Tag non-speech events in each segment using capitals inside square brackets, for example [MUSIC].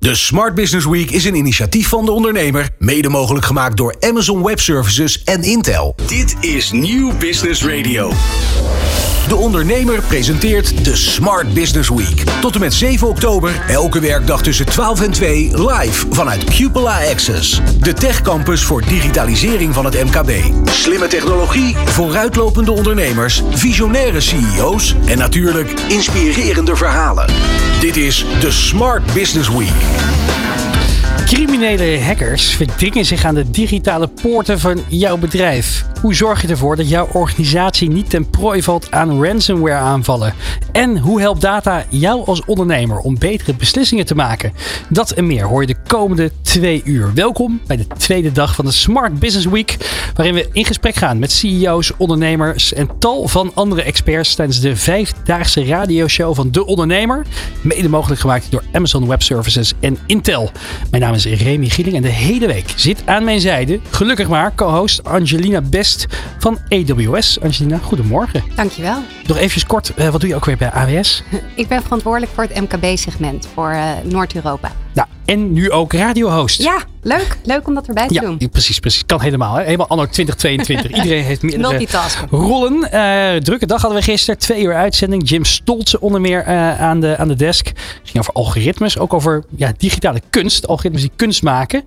De Smart Business Week is een initiatief van de ondernemer, mede mogelijk gemaakt door Amazon Web Services en Intel. Dit is Nieuw Business Radio. De ondernemer presenteert de Smart Business Week. Tot en met 7 oktober, elke werkdag tussen 12 en 2, live vanuit Cupola Access. De techcampus voor digitalisering van het MKB. Slimme technologie, vooruitlopende ondernemers, visionaire CEO's en natuurlijk inspirerende verhalen. Dit is de Smart Business Week. Criminele hackers verdringen zich aan de digitale poorten van jouw bedrijf. Hoe zorg je ervoor dat jouw organisatie niet ten prooi valt aan ransomware aanvallen? En hoe helpt data jou als ondernemer om betere beslissingen te maken? Dat en meer hoor je de komende twee uur. Welkom bij de tweede dag van de Smart Business Week, waarin we in gesprek gaan met CEO's, ondernemers en tal van andere experts tijdens de vijfdaagse radioshow van De Ondernemer. Mede mogelijk gemaakt door Amazon Web Services en Intel. Naam is Remy Gieling en de hele week zit aan mijn zijde, gelukkig maar, co-host Angelina Best van AWS. Angelina, goedemorgen. Dankjewel. Nog even kort, uh, wat doe je ook weer bij AWS? [LAUGHS] Ik ben verantwoordelijk voor het MKB-segment voor uh, Noord-Europa. Nou, en nu ook radiohost. Ja, leuk. Leuk om dat erbij te ja, doen. Precies, precies. Kan helemaal. Hè? Helemaal anno 2022. [LAUGHS] Iedereen heeft meerdere Multitasken. rollen. Uh, drukke dag hadden we gisteren. Twee uur uitzending. Jim Stoltze onder meer uh, aan, de, aan de desk. Het ging over algoritmes. Ook over ja, digitale kunst. Algoritmes die kunst maken.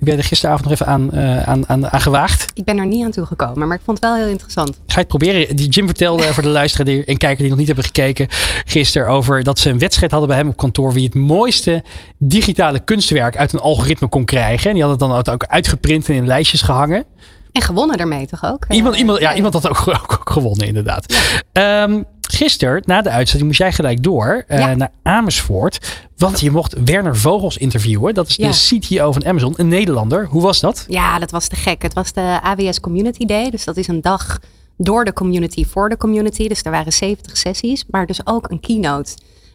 Ik ben er gisteravond nog even aan, uh, aan, aan, aan gewaagd. Ik ben er niet aan toegekomen, maar ik vond het wel heel interessant. Ga je het proberen? Die Jim vertelde voor de luisteraar en kijker die nog niet hebben gekeken gisteren over dat ze een wedstrijd hadden bij hem op kantoor wie het mooiste digitale kunstwerk uit een algoritme kon krijgen. En die hadden het dan ook uitgeprint en in lijstjes gehangen. En gewonnen daarmee toch ook? Iemand, iemand, ja, iemand had ook, ook, ook gewonnen, inderdaad. Ja. Um, gisteren, na de uitzending, moest jij gelijk door uh, ja. naar Amersfoort. Want je mocht Werner Vogels interviewen. Dat is de. CTO van Amazon, een Nederlander. Hoe was dat? Ja, dat was te gek. Het was de AWS Community Day. Dus dat is een dag door de community, voor de community. Dus er waren 70 sessies, maar dus ook een keynote.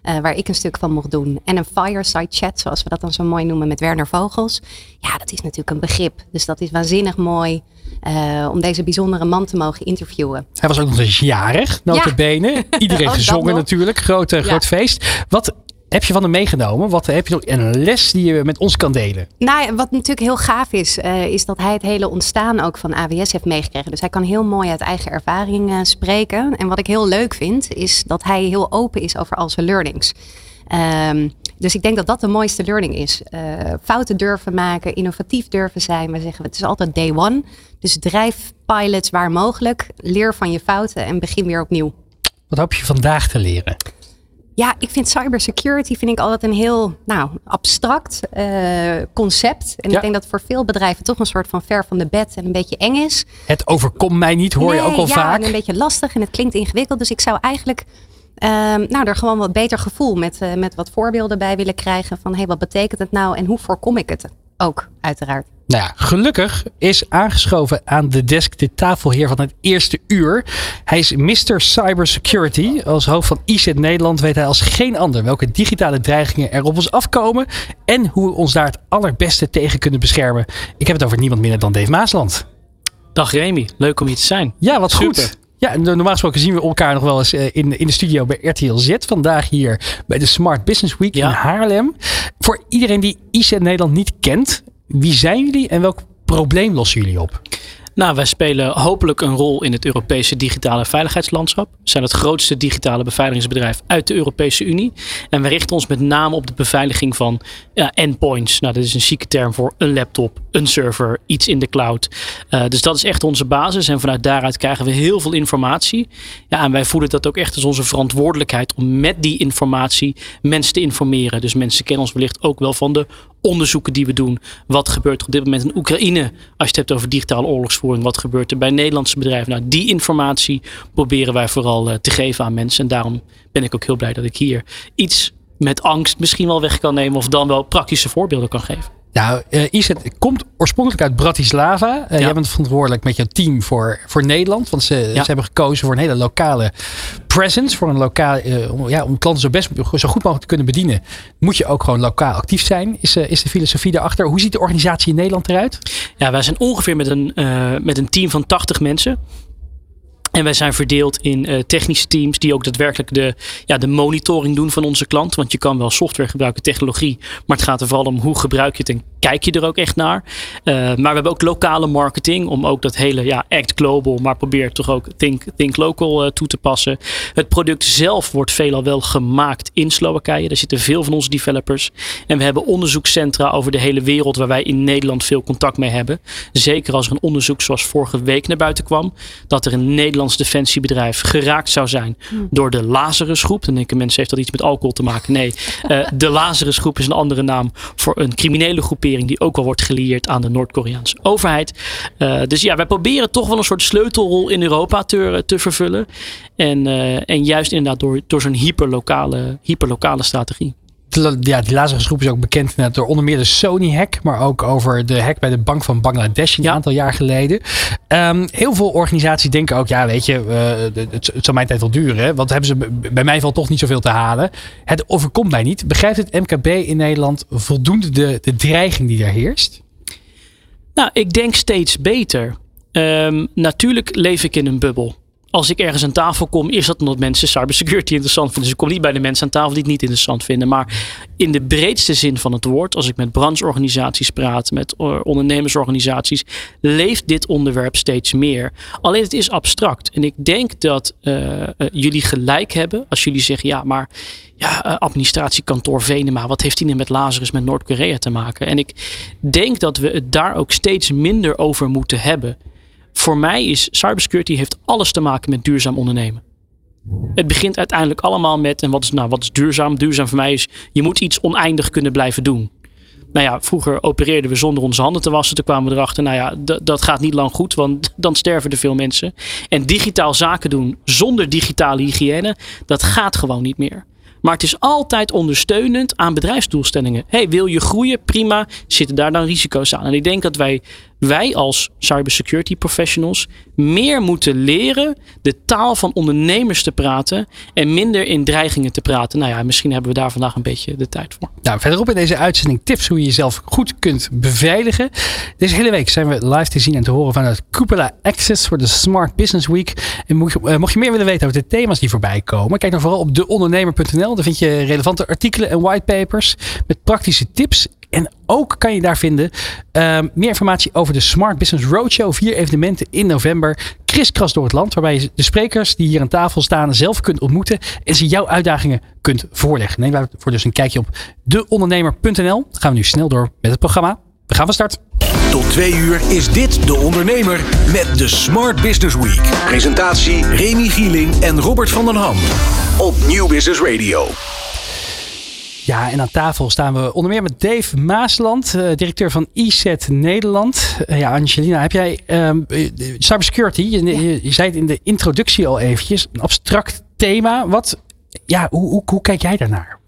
Uh, waar ik een stuk van mocht doen. En een fireside chat, zoals we dat dan zo mooi noemen, met Werner Vogels. Ja, dat is natuurlijk een begrip. Dus dat is waanzinnig mooi uh, om deze bijzondere man te mogen interviewen. Hij was ook nog eens jarig, notabene. [LAUGHS] Ja. Iedereen gezongen natuurlijk. Groot, uh, groot ja. feest. Wat heb je van hem meegenomen? Wat heb je nog een les die je met ons kan delen? Nou, wat natuurlijk heel gaaf is, uh, is dat hij het hele ontstaan ook van AWS heeft meegekregen. Dus hij kan heel mooi uit eigen ervaring uh, spreken. En wat ik heel leuk vind, is dat hij heel open is over al zijn learnings. Um, dus ik denk dat dat de mooiste learning is. Uh, fouten durven maken, innovatief durven zijn. We zeggen het is altijd day one. Dus drijf pilots waar mogelijk. Leer van je fouten en begin weer opnieuw. Wat hoop je vandaag te leren? Ja, ik vind cybersecurity vind ik altijd een heel nou, abstract uh, concept. En ja. ik denk dat voor veel bedrijven toch een soort van ver van de bed en een beetje eng is. Het overkomt mij niet, hoor nee, je ook al ja, vaak. En een beetje lastig en het klinkt ingewikkeld. Dus ik zou eigenlijk uh, nou, er gewoon wat beter gevoel met, uh, met wat voorbeelden bij willen krijgen. Van hey, wat betekent het nou en hoe voorkom ik het ook, uiteraard. Nou ja, gelukkig is aangeschoven aan de desk de tafelheer van het eerste uur. Hij is Mr. Cybersecurity. Als hoofd van IZ Nederland weet hij als geen ander welke digitale dreigingen er op ons afkomen. En hoe we ons daar het allerbeste tegen kunnen beschermen. Ik heb het over niemand minder dan Dave Maasland. Dag Remy, leuk om hier te zijn. Ja, wat Super. goed. Ja, normaal gesproken zien we elkaar nog wel eens in, in de studio bij RTL Z. Vandaag hier bij de Smart Business Week ja. in Haarlem. Voor iedereen die IZ Nederland niet kent, wie zijn jullie en welk probleem lossen jullie op? Nou, wij spelen hopelijk een rol in het Europese digitale veiligheidslandschap. We zijn het grootste digitale beveiligingsbedrijf uit de Europese Unie. En we richten ons met name op de beveiliging van endpoints. Nou, dat is een chique term voor een laptop, een server, iets in de cloud. Uh, dus dat is echt onze basis. En vanuit daaruit krijgen we heel veel informatie. Ja, en wij voelen dat ook echt als onze verantwoordelijkheid om met die informatie mensen te informeren. Dus mensen kennen ons wellicht ook wel van de onderzoeken die we doen. Wat gebeurt er op dit moment in Oekraïne? Als je het hebt over digitale oorlogsvoering. Wat gebeurt er bij Nederlandse bedrijven? Nou, die informatie proberen wij vooral uh, te geven aan mensen. En daarom ben ik ook heel blij dat ik hier iets met angst misschien wel weg kan nemen. Of dan wel praktische voorbeelden kan geven. Nou, uh, Iset komt oorspronkelijk uit Bratislava. Uh, ja. Jij bent verantwoordelijk met jouw team voor, voor Nederland. Want ze, ja. ze hebben gekozen voor een hele lokale presence. Voor een lokaal, uh, om, ja, om klanten zo, best, zo goed mogelijk te kunnen bedienen. Moet je ook gewoon lokaal actief zijn. Is, is de filosofie daarachter. Hoe ziet de organisatie in Nederland eruit? Ja, wij zijn ongeveer met een, met een team van 80 mensen. En wij zijn verdeeld in uh, technische teams die ook daadwerkelijk de, ja, de monitoring doen van onze klant. Want je kan wel software gebruiken, technologie. Maar het gaat er vooral om hoe gebruik je het en kijk je er ook echt naar. Uh, maar we hebben ook lokale marketing om ook dat hele ja, act global, maar probeer toch ook think, think local uh, toe te passen. Het product zelf wordt veelal wel gemaakt in Slowakije. Daar zitten veel van onze developers. En we hebben onderzoekscentra over de hele wereld waar wij in Nederland veel contact mee hebben. Zeker als er een onderzoek zoals vorige week naar buiten kwam. Dat er een Nederlands defensiebedrijf geraakt zou zijn hmm. door de Lazarusgroep. Dan denken mensen, heeft dat iets met alcohol te maken? Nee, uh, [LAUGHS] de Lazarusgroep is een andere naam voor een criminele groepering die ook wel wordt gelieerd aan de Noord-Koreaanse overheid. Uh, dus ja, wij proberen toch wel een soort sleutelrol in Europa te, te vervullen. En, en juist inderdaad door, door zo'n hyperlokale, hyperlokale strategie ja, die groep is ook bekend door onder meer de Sony-hack, maar ook over de hack bij de Bank van Bangladesh een aantal jaar geleden. Um, heel veel organisaties denken ook, ja, weet je, uh, het, het, zal mijn tijd wel duren, want hebben ze bij mij valt toch niet zoveel te halen. Het overkomt mij niet. Begrijpt het MKB in Nederland voldoende de, de dreiging die er heerst? Nou, ik denk steeds beter. Um, natuurlijk leef ik in een bubbel als ik ergens aan tafel kom, is dat omdat mensen cybersecurity interessant vinden. Dus ik kom niet bij de mensen aan tafel die het niet interessant vinden. Maar in de breedste zin van het woord, als ik met brancheorganisaties praat, met eh, ondernemersorganisaties, leeft dit onderwerp steeds meer. Alleen het is abstract. En ik denk dat uh, jullie gelijk hebben als jullie zeggen, ja, maar ja, administratiekantoor Venema, wat heeft die nu met Lazarus met Noord-Korea te maken? En ik denk dat we het daar ook steeds minder over moeten hebben voor mij is cybersecurity heeft alles te maken met duurzaam ondernemen. Het begint uiteindelijk allemaal met, en wat is, nou, wat is duurzaam? Duurzaam voor mij is, je moet iets oneindig kunnen blijven doen. Nou ja, vroeger opereerden we zonder onze handen te wassen. Toen kwamen we erachter, nou ja, dat gaat niet lang goed, want [LAUGHS] dan sterven er veel mensen. En digitaal zaken doen zonder digitale hygiëne, dat gaat gewoon niet meer. Maar het is altijd ondersteunend aan bedrijfsdoelstellingen. Hey, wil je groeien? Prima. Zitten daar dan risico's aan? En ik denk dat wij wij als cybersecurity professionals meer moeten leren de taal van ondernemers te praten en minder in dreigingen te praten. Nou ja, misschien hebben we daar vandaag een beetje de tijd voor. Nou, verderop in deze uitzending tips hoe je jezelf goed kunt beveiligen. Deze hele week zijn we live te zien en te horen vanuit Cupola Access voor de Smart Business Week. En mocht je, eh, mocht je meer willen weten over de thema's die voorbij komen, kijk dan vooral op deondernemer.nl. Daar vind je relevante artikelen en whitepapers met praktische tips en ook kan je daar vinden uh, meer informatie over de Smart Business Roadshow. Vier evenementen in november. Kriskras door het land. Waarbij je de sprekers die hier aan tafel staan zelf kunt ontmoeten. En ze jouw uitdagingen kunt voorleggen. Neem daarvoor dus een kijkje op deondernemer.nl. Gaan we nu snel door met het programma. We gaan van start. Tot twee uur is dit De Ondernemer met de Smart Business Week. Presentatie Remy Gieling en Robert van den Ham. Op Nieuw Business Radio. Ja, en aan tafel staan we onder meer met Dave Maasland, uh, directeur van IZ Nederland. Uh, ja, Angelina, heb jij um, cybersecurity, je, je, je, zei het in de introductie al eventjes, een abstract thema. Wat, ja, hoe, hoe, hoe kijk jij daarnaar?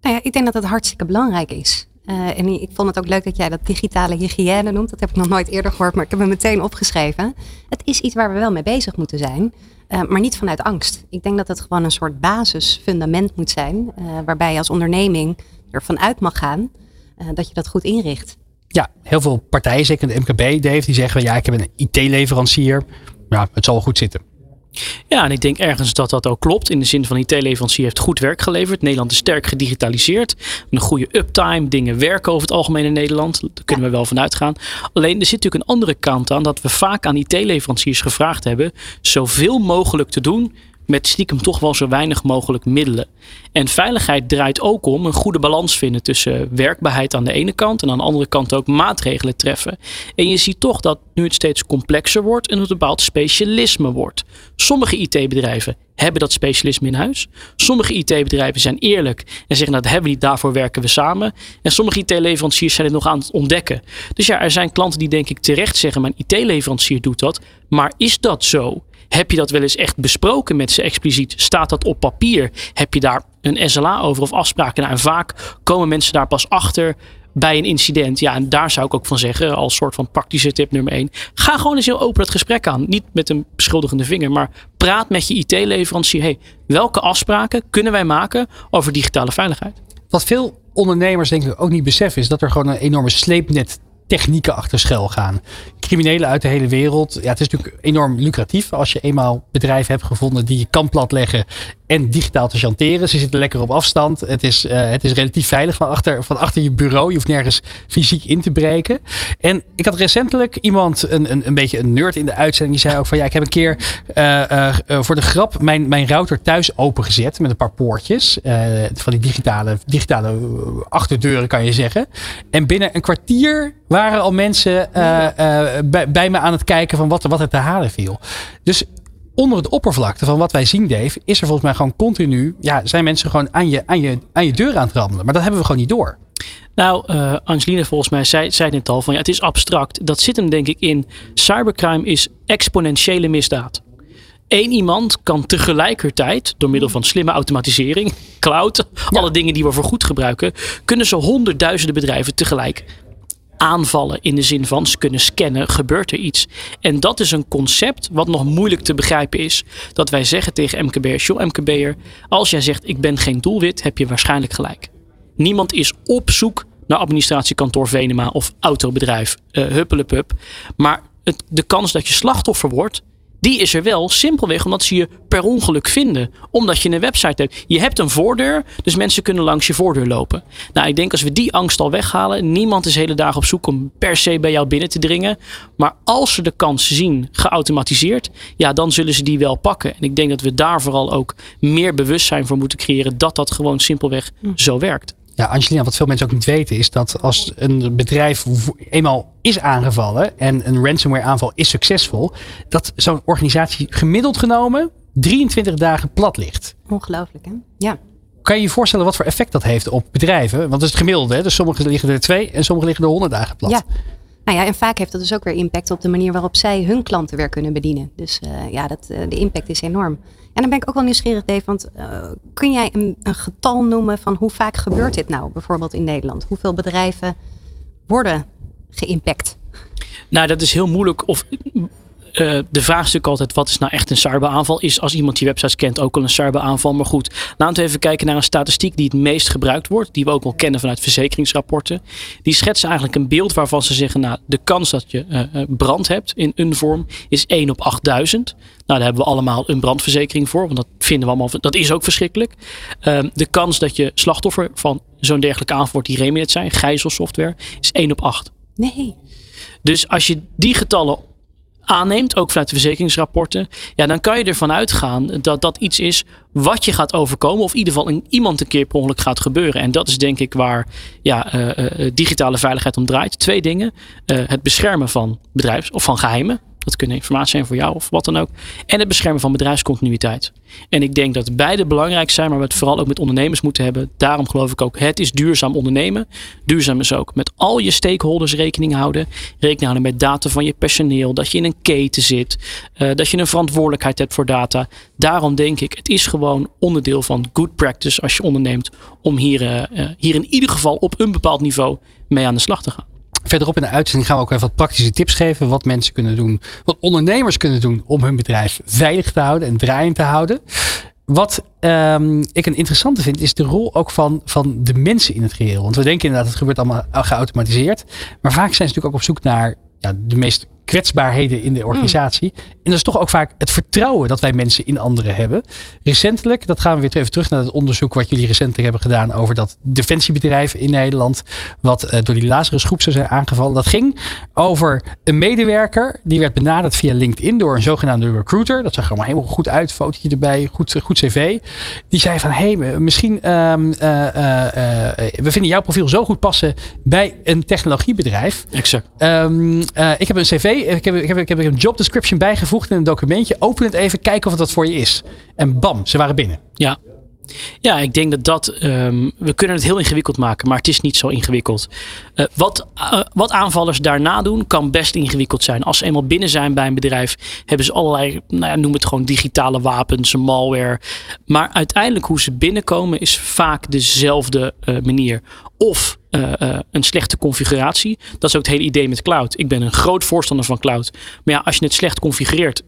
Nou ja, ik denk dat het hartstikke belangrijk is. Uh, en ik vond het ook leuk dat jij dat digitale hygiëne noemt. Dat heb ik nog nooit eerder gehoord, maar ik heb hem meteen opgeschreven. Het is iets waar we wel mee bezig moeten zijn. Uh, maar niet vanuit angst. Ik denk dat het gewoon een soort basisfundament moet zijn. Uh, waarbij je als onderneming ervan uit mag gaan dat je dat goed inricht. Ja, heel veel partijen, zeker de MKB, Dave, die zeggen: ja, ik heb een IT-leverancier. Ja, het zal wel goed zitten. Ja, en ik denk ergens dat dat ook klopt. In de zin van IT-leverancier heeft goed werk geleverd. Nederland is sterk gedigitaliseerd. Een goede uptime. Dingen werken over het algemeen in Nederland. Daar kunnen we wel van uitgaan. Alleen er zit natuurlijk een andere kant aan. Dat we vaak aan IT-leveranciers gevraagd hebben. Zoveel mogelijk te doen met stiekem toch wel zo weinig mogelijk middelen. En veiligheid draait ook om een goede balans vinden tussen werkbaarheid aan de ene kant en aan de andere kant ook maatregelen treffen. En je ziet toch dat nu het steeds complexer wordt en het een bepaald specialisme wordt. Sommige IT-bedrijven hebben dat specialisme in huis. Sommige IT-bedrijven zijn eerlijk en zeggen nou, dat hebben we niet, daarvoor werken we samen. En sommige IT-leveranciers zijn het nog aan het ontdekken. Dus ja, er zijn klanten die denk ik terecht zeggen, mijn IT-leverancier doet dat. Maar is dat zo? Heb je dat wel eens echt besproken met ze expliciet? Staat dat op papier? Heb je daar een SLA over of afspraken? Nou, en vaak komen mensen daar pas achter bij een incident. Ja, en daar zou ik ook van zeggen, als soort van praktische tip nummer één. Ga gewoon eens heel open het gesprek aan. Niet met een beschuldigende vinger, maar praat met je IT-leverancier. Hey, welke afspraken kunnen wij maken over digitale veiligheid? Wat veel ondernemers denk ik ook niet beseffen, is dat er gewoon een enorme sleepnet technieken achter schuil gaan. Criminelen uit de hele wereld. Ja, het is natuurlijk enorm lucratief als je eenmaal bedrijven hebt gevonden die je kan platleggen en digitaal te chanteren. Ze zitten lekker op afstand. Het is, uh, het is relatief veilig van achter, van achter je bureau. Je hoeft nergens fysiek in te breken. En ik had recentelijk iemand, een, een, een beetje een nerd in de uitzending, die zei ook van ja, ik heb een keer uh, uh, voor de grap mijn, mijn router thuis opengezet met een paar poortjes. van die digitale, digitale achterdeuren kan je zeggen. En binnen een kwartier waren al mensen bij, bij me aan het kijken van wat, wat er te halen viel. Dus onder het oppervlakte van wat wij zien, Dave, is er volgens mij gewoon continu. Ja, zijn mensen gewoon aan je, aan je, aan je deur aan het rammelen. Maar dat hebben we gewoon niet door. Nou, uh, Angeline volgens mij zei, zei het al van ja, het is abstract. Dat zit hem denk ik in. Cybercrime is exponentiële misdaad. Eén iemand kan tegelijkertijd, door middel van slimme automatisering, [LAUGHS] cloud, alle dingen die we voor goed gebruiken, kunnen ze honderdduizenden bedrijven tegelijk aanvallen in de zin van ze kunnen scannen, gebeurt er iets. En dat is een concept wat nog moeilijk te begrijpen is. Dat wij zeggen tegen MKB'ers, joh MKB'er, als jij zegt ik ben geen doelwit, heb je waarschijnlijk gelijk. Niemand is op zoek naar administratiekantoor Venema of autobedrijf uh, Huppelepup. Maar het, de kans dat je slachtoffer wordt, die is er wel simpelweg omdat ze je per ongeluk vinden. Omdat je een website hebt. Je hebt een voordeur, dus mensen kunnen langs je voordeur lopen. Nou, ik denk als we die angst al weghalen. Niemand is hele dagen op zoek om per se bij jou binnen te dringen. Maar als ze de kans zien geautomatiseerd, ja, dan zullen ze die wel pakken. En ik denk dat we daar vooral ook meer bewustzijn voor moeten creëren dat dat gewoon simpelweg hm. zo werkt. Ja, Angelina, wat veel mensen ook niet weten is dat als een bedrijf eenmaal is aangevallen en een ransomware aanval is succesvol, dat zo'n organisatie gemiddeld genomen 23 dagen plat ligt. Ongelooflijk, hè? Ja. Kan je je voorstellen wat voor effect dat heeft op bedrijven? Want dat is het gemiddelde, hè? dus sommige liggen er twee en sommige liggen er 100 dagen plat. Ja. Nou ja, en vaak heeft dat dus ook weer impact op de manier waarop zij hun klanten weer kunnen bedienen. Dus uh, ja, dat, uh, de impact is enorm. En dan ben ik ook wel nieuwsgierig, Dave, want uh, kun jij een, een, getal noemen van hoe vaak gebeurt dit nou, bijvoorbeeld in Nederland? Hoeveel bedrijven worden geïmpact? Nou, dat is heel moeilijk. Of uh, de vraagstuk altijd, wat is nou echt een cyberaanval? Is als iemand die websites kent ook al een cyberaanval. Maar goed, laten we even kijken naar een statistiek die het meest gebruikt wordt. Die we ook wel kennen vanuit verzekeringsrapporten. Die schetsen eigenlijk een beeld waarvan ze zeggen, nou, de kans dat je uh, brand hebt in een vorm is 1 op 8000. Nou, daar hebben we allemaal een brandverzekering voor. Want dat vinden we allemaal, dat is ook verschrikkelijk. Uh, de kans dat je slachtoffer van zo'n dergelijke aanval wordt die Reminet zijn, gijzelsoftware, is 1 op 8. Nee. Dus als je die getallen aanneemt, ook vanuit de verzekeringsrapporten, ja, dan kan je ervan uitgaan dat dat iets is wat je gaat overkomen, of in ieder geval een, iemand een keer per ongeluk gaat gebeuren. En dat is denk ik waar ja, uh, uh, digitale veiligheid om draait. Twee dingen: het beschermen van bedrijfs- of van geheimen. Dat kunnen informatie zijn voor jou of wat dan ook. En het beschermen van bedrijfscontinuïteit. En ik denk dat beide belangrijk zijn, maar we het vooral ook met ondernemers moeten hebben. Daarom geloof ik ook, het is duurzaam ondernemen. Duurzaam is ook met al je stakeholders rekening houden. Rekening houden met data van je personeel. Dat je in een keten zit. Uh, dat je een verantwoordelijkheid hebt voor data. Daarom denk ik, het is gewoon onderdeel van good practice als je onderneemt. Om hier, uh, hier in ieder geval op een bepaald niveau mee aan de slag te gaan. Verderop in de uitzending gaan we ook even wat praktische tips geven. Wat mensen kunnen doen, wat ondernemers kunnen doen om hun bedrijf veilig te houden en draaiend te houden. Wat um, ik een interessante vind, is de rol ook van, van de mensen in het geheel. Want we denken inderdaad, het gebeurt allemaal geautomatiseerd. Maar vaak zijn ze natuurlijk ook op zoek naar ja, de meest kwetsbaarheden in de organisatie. Mm. En dat is toch ook vaak het vertrouwen dat wij mensen in anderen hebben. Recentelijk, dat gaan we weer even terug naar het onderzoek wat jullie recentelijk hebben gedaan over dat defensiebedrijf in Nederland, wat uh, door die Lazarus groep zou zijn aangevallen. Dat ging over een medewerker die werd benaderd via LinkedIn door een zogenaamde recruiter. Dat zag er allemaal helemaal goed uit, fotootje erbij, goed, goed cv. Die zei van, hé, hey, misschien, um, uh, uh, we vinden jouw profiel zo goed passen bij een technologiebedrijf. Exact. Um, ik heb een cv ik heb, ik, heb, ik heb een job description bijgevoegd in een documentje. Open het even, kijken of dat voor je is. En bam, ze waren binnen. Ja, ja, ik denk dat dat. Um, we kunnen het heel ingewikkeld maken, maar het is niet zo ingewikkeld. Uh, wat, uh, wat aanvallers daarna doen, kan best ingewikkeld zijn. Als ze eenmaal binnen zijn bij een bedrijf, hebben ze allerlei, nou ja, noem het gewoon digitale wapens, malware. Maar uiteindelijk hoe ze binnenkomen is vaak dezelfde uh, manier. Of uh, uh, een slechte configuratie. Dat is ook het hele idee met cloud. Ik ben een groot voorstander van cloud. Maar ja, als je het slecht configureert,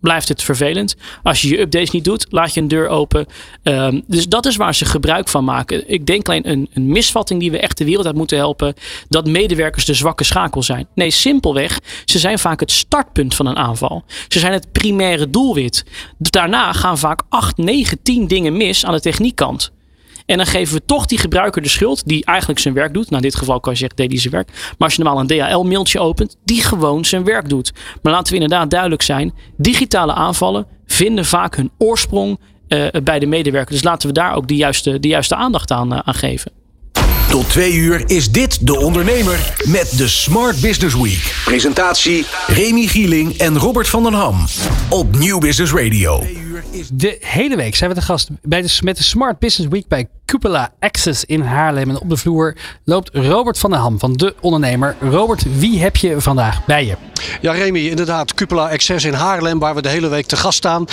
blijft het vervelend. Als je je updates niet doet, laat je een deur open. Um, dus dat is waar ze gebruik van maken. Ik denk alleen een, een misvatting die we echt de wereld uit moeten helpen. Dat medewerkers de zwakke schakel zijn. Nee, simpelweg. Ze zijn vaak het startpunt van een aanval. Ze zijn het primaire doelwit. Daarna gaan vaak 8, 9, 10 dingen mis aan de techniekkant. En dan geven we toch die gebruiker de schuld, die eigenlijk zijn werk doet. Nou, in dit geval kan je zeggen, deed hij zijn werk. Maar als je normaal een DHL-mailtje opent, die gewoon zijn werk doet. Maar laten we inderdaad duidelijk zijn: digitale aanvallen vinden vaak hun oorsprong uh, bij de medewerker. Dus laten we daar ook de juiste, de juiste aandacht aan, uh, aan geven. Tot twee uur is dit De Ondernemer met de Smart Business Week. Presentatie Remy Gieling en Robert van den Ham. Op Nieuw Business Radio. De hele week zijn we te gast bij de, met de Smart Business Week bij Cupola Access in Haarlem. En op de vloer loopt Robert van den Ham van De Ondernemer. Robert, wie heb je vandaag bij je? Ja, Remy, inderdaad. Cupola Access in Haarlem, waar we de hele week te gast staan.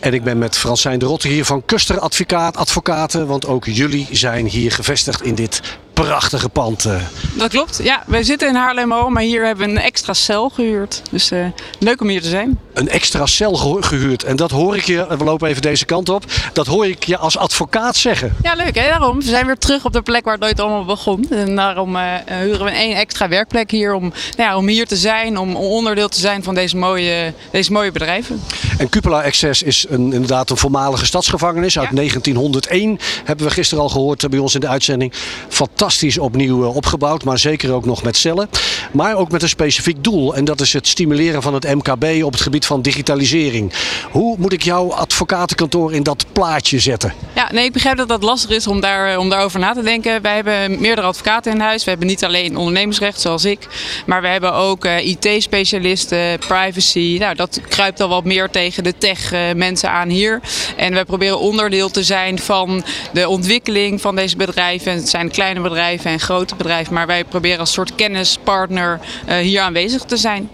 En ik ben met Fransijn de Rotte hier van Kuster Advocaat, Advocaten. Want ook jullie zijn hier gevestigd in dit prachtige pand. eh. Dat klopt. Ja, wij zitten in Haarlem al, maar hier hebben we een extra cel gehuurd. Dus uh, leuk om hier te zijn. Een extra cel ge gehuurd. En dat hoor ik je, we lopen even deze kant op. Dat hoor ik je als advocaat zeggen. Ja, leuk hè. Daarom. We zijn weer terug op de plek waar het ooit allemaal begon. En daarom uh, huren we een extra werkplek hier om, nou ja, om hier te zijn. Om onderdeel te zijn van deze mooie, deze mooie bedrijven. En Cupola Access is een, inderdaad een voormalige stadsgevangenis uit ja. 1901. Hebben we gisteren al gehoord bij ons in de uitzending. Fantastisch opnieuw opgebouwd, maar zeker ook nog met cellen. Maar ook met een specifiek doel. En dat is het stimuleren van het MKB op het gebied van digitalisering. Hoe moet ik jouw advocatenkantoor in dat plaatje zetten? Ja, nee, ik begrijp dat dat lastig is om, daar, om daarover na te denken. Wij hebben meerdere advocaten in huis. We hebben niet alleen ondernemersrecht zoals ik. Maar we hebben ook uh, IT-specialisten, privacy. Nou, dat kruipt al wat meer tegen de tech uh, mensen aan hier. En wij proberen onderdeel te zijn van de ontwikkeling van deze bedrijven. Het zijn kleine bedrijven en grote bedrijven. Maar wij proberen als soort kennispartner uh, hier aanwezig te zijn.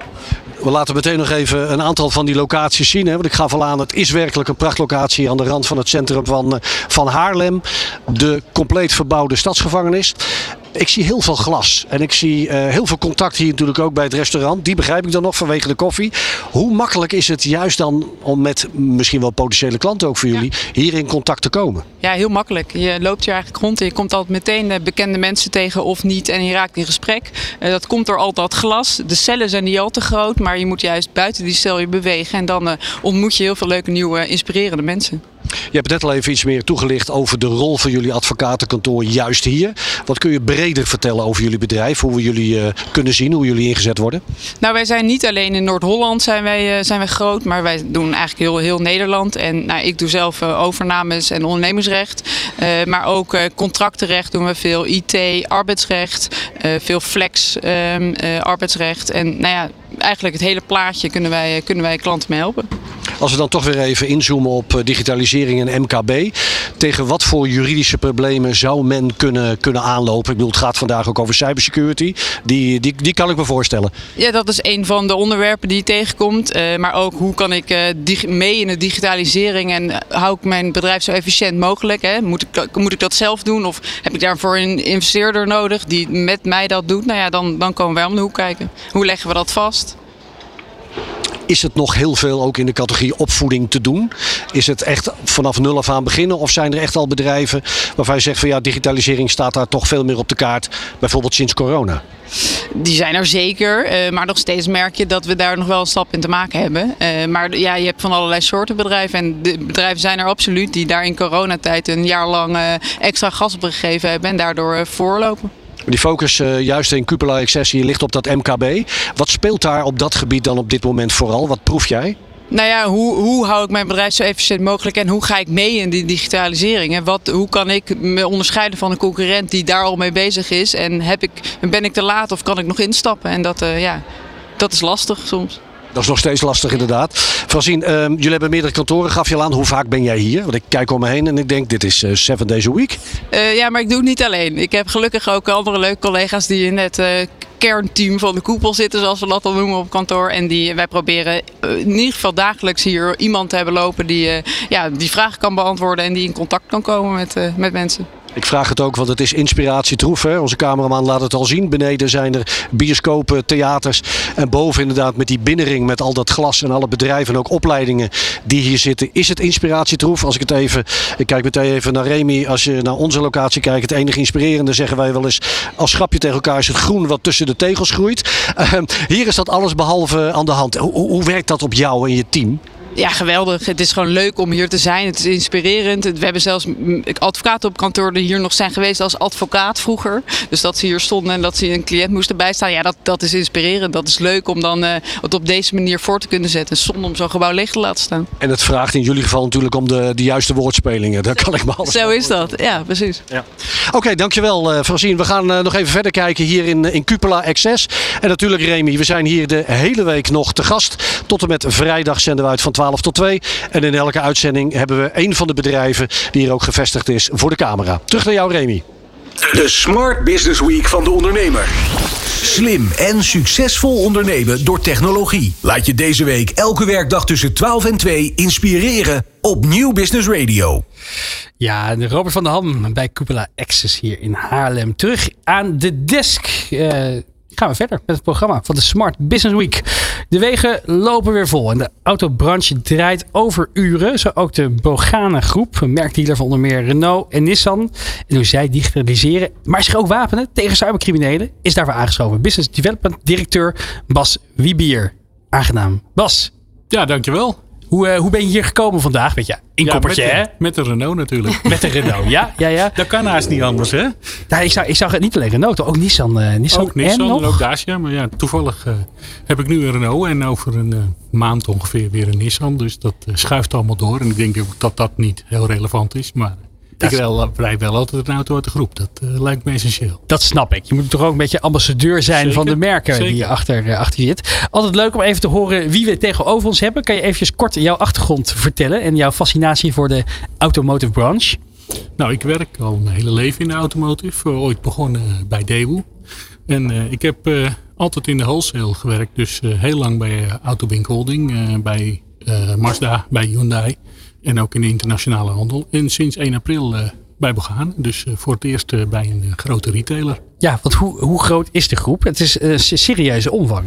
We laten meteen nog even een aantal van die locaties zien. Hè? Want ik gaf al aan, het is werkelijk een prachtlocatie aan de rand van het centrum van, van Haarlem. De compleet verbouwde stadsgevangenis. Ik zie heel veel glas en ik zie uh, heel veel contact hier natuurlijk ook bij het restaurant. Die begrijp ik dan nog vanwege de koffie. Hoe makkelijk is het juist dan om met misschien wel potentiële klanten ook voor jullie ja. hier in contact te komen? Ja, heel makkelijk. Je loopt hier eigenlijk rond en je komt altijd meteen uh, bekende mensen tegen of niet en je raakt in gesprek. Uh, dat komt door al dat glas. De cellen zijn niet al te groot, maar je moet juist buiten die cel je bewegen en dan ontmoet je heel veel leuke nieuwe inspirerende mensen. Je hebt net al even iets meer toegelicht over de rol van jullie advocatenkantoor juist hier. Wat kun je breder vertellen over jullie bedrijf? Hoe we jullie uh, kunnen zien, hoe jullie ingezet worden? Nou, wij zijn niet alleen in Noord-Holland zijn wij, uh, zijn wij groot, maar wij doen eigenlijk heel, heel Nederland. En nou, ik doe zelf uh, overnames en ondernemersrecht. maar ook contractenrecht doen we veel, IT, arbeidsrecht, veel flex um, arbeidsrecht. En nou ja, eigenlijk het hele plaatje kunnen wij, kunnen wij klanten mee helpen. Als we dan toch weer even inzoomen op digitalisering en MKB. Tegen wat voor juridische problemen zou men kunnen, kunnen aanlopen? Ik bedoel, het gaat vandaag ook over cybersecurity. Die, die, die kan ik me voorstellen. Ja, dat is een van de onderwerpen die je tegenkomt. Uh, maar ook hoe kan ik uh, mee in de digitalisering en hou ik mijn bedrijf zo efficiënt mogelijk? Hè? Moet, ik, moet ik dat zelf doen of heb ik daarvoor een investeerder nodig die met mij dat doet? Nou ja, dan, dan komen wij om de hoek kijken. Hoe leggen we dat vast? Is het nog heel veel ook in de categorie opvoeding te doen? Is het echt vanaf nul af aan beginnen? Of zijn er echt al bedrijven waarvan je zegt van ja, digitalisering staat daar toch veel meer op de kaart, bijvoorbeeld sinds corona? Die zijn er zeker, uh, maar nog steeds merk je dat we daar nog wel een stap in te maken hebben. Uh, maar ja, je hebt van allerlei soorten bedrijven en de bedrijven zijn er absoluut die daar in coronatijd een jaar lang uh, extra gas op gegeven hebben en daardoor voorlopen. Die focus uh, juist in Cupola Accessie ligt op dat MKB. Wat speelt daar op dat gebied dan op dit moment vooral? Wat proef jij? Nou ja, hoe, hoe hou ik mijn bedrijf zo efficiënt mogelijk en hoe ga ik mee in die digitalisering? En wat, hoe kan ik me onderscheiden van een concurrent die daar al mee bezig is? En heb ik, ben ik te laat of kan ik nog instappen? En dat, uh, ja, dat is lastig soms. Dat is nog steeds lastig inderdaad. Francine, uh, jullie hebben meerdere kantoren. Gaf je al aan, hoe vaak ben jij hier? Want ik kijk om me heen en ik denk, dit is uh, seven days a week. Uh, ja, maar ik doe het niet alleen. Ik heb gelukkig ook andere leuke collega's die in het kernteam van de koepel zitten, zoals we dat dan noemen op kantoor. En die, wij proberen in ieder geval dagelijks hier iemand te hebben lopen die, ja, die vragen kan beantwoorden en die in contact kan komen met, met mensen. Ik vraag het ook, want het is inspiratietroef. Hè? Onze cameraman laat het al zien. Beneden zijn er bioscopen, theaters. En boven inderdaad met die binnenring, met al dat glas en alle bedrijven en ook opleidingen die hier zitten. Is het inspiratietroef? Als ik het even, ik kijk meteen even naar Remy. Als je naar onze locatie kijkt, het enige inspirerende zeggen wij wel eens. Als schapje tegen elkaar is het groen wat tussen de tegels groeit. Uh, hier is dat alles behalve aan de hand. Hoe, hoe werkt dat op jou en je team? Ja, geweldig. Het is gewoon leuk om hier te zijn. Het is inspirerend. We hebben zelfs advocaten op kantoor die hier nog zijn geweest als advocaat vroeger. Dus dat ze hier stonden en dat ze een cliënt moesten bijstaan. Ja, dat, dat is inspirerend. Dat is leuk om dan uh, het op deze manier voor te kunnen zetten. Zonder om zo'n gebouw leeg te laten staan. En het vraagt in jullie geval natuurlijk om de, de juiste woordspelingen. Daar kan ik me alles Zo is dat. Ja, precies. Ja. Oké, okay, dankjewel uh, Francine. We gaan uh, nog even verder kijken hier in, in Cupola Access. En natuurlijk Remy, we zijn hier de hele week nog te gast. Tot en met vrijdag zenden we uit van 12 12 tot 2. En in elke uitzending hebben we een van de bedrijven die hier ook gevestigd is voor de camera. Terug naar jou, Remy. De Smart Business Week van de ondernemer. Slim en succesvol ondernemen door technologie. Laat je deze week elke werkdag tussen 12 en 2 inspireren op Nieuw Business Radio. Ja, Robert van der Ham bij Cupola Access hier in Haarlem. Terug aan de desk. Uh, gaan we verder met het programma van de Smart Business Week. De wegen lopen weer vol en de autobranche draait over uren. Zo ook de Bogana groep, merkdealer van onder meer Renault en Nissan. En hoe zij digitaliseren, maar zich ook wapenen tegen cybercriminelen, is daarvoor aangeschoven. Business Development Directeur Bas Wiebier. Aangenaam. Bas. Ja, dankjewel. Hoe, uh, hoe ben je hier gekomen vandaag? Weet je, inkoppertje, ja, hè? Met de Renault natuurlijk. met de Renault, ja. ja, ja. Dat kan haast niet anders, hè? Ja, ik, zag, ik zag het niet alleen Renault, ook Nissan. Uh, Nissan ook Nissan en, ook Dacia. Maar ja, toevallig uh, heb ik nu een Renault en over een maand ongeveer weer een Nissan. Dus dat schuift allemaal door. En ik denk dat dat niet heel relevant is, maar... Ik wel, rijd wel altijd een auto uit de groep. Dat uh, lijkt me essentieel. Dat snap ik. Je moet toch ook een beetje ambassadeur zijn Zeker. van de merken Zeker. die je achter, uh, achter zit. Altijd leuk om even te horen wie we tegenover ons hebben. Kan je eventjes kort jouw achtergrond vertellen en jouw fascinatie voor de automotive branche? Nou, ik werk al mijn hele leven in de automotive. Ooit begonnen bij Daewoo. En ik heb altijd in de wholesale gewerkt. Dus heel lang bij Autobink Holding, bij Mazda, bij Hyundai. En ook in de internationale handel. En sinds 1 april uh, bij Begaan. Dus uh, voor het eerst uh, bij een grote retailer. Ja, want hoe, hoe groot is de groep? Het is een serieuze omvang.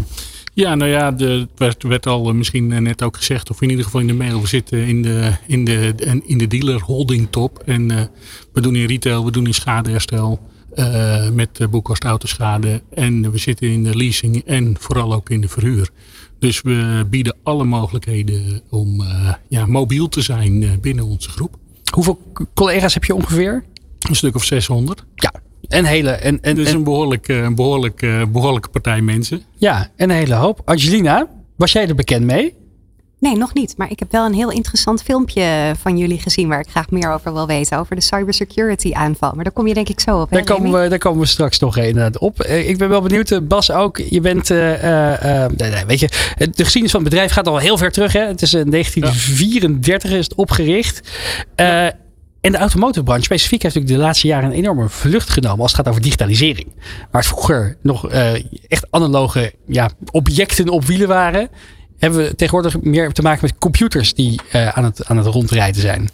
Ja, nou ja, de, het werd, werd, al misschien net ook gezegd, of in ieder geval in de mail. We zitten in de, in de, in de dealer holding top. En we doen in retail, we doen in schadeherstel. met boekkost autoschade. En we zitten in de leasing en vooral ook in de verhuur. Dus we bieden alle mogelijkheden om uh, ja, mobiel te zijn uh, binnen onze groep. Hoeveel collega's heb je ongeveer? Een stuk of 600. Ja, een hele. En, en, dus een behoorlijk, een behoorlijk, uh, behoorlijke partij mensen. Ja, een hele hoop. Angelina, was jij er bekend mee? Nee, nog niet. Maar ik heb wel een heel interessant filmpje van jullie gezien waar ik graag meer over wil weten. Over de cybersecurity aanval. Maar daar kom je denk ik zo op. Daar, komen we, daar komen we straks nog inderdaad op. Ik ben wel benieuwd, Bas ook. Je bent, uh, uh, nee, nee, weet je, de geschiedenis van het bedrijf gaat al heel ver terug. Hè? Het is in 1934 is het opgericht. Uh, en de automotive-branche specifiek heeft natuurlijk de laatste jaren een enorme vlucht genomen als het gaat over digitalisering. Waar het vroeger nog echt analoge ja, objecten op wielen waren hebben we tegenwoordig meer te maken met computers die uh, aan, het, aan het rondrijden zijn.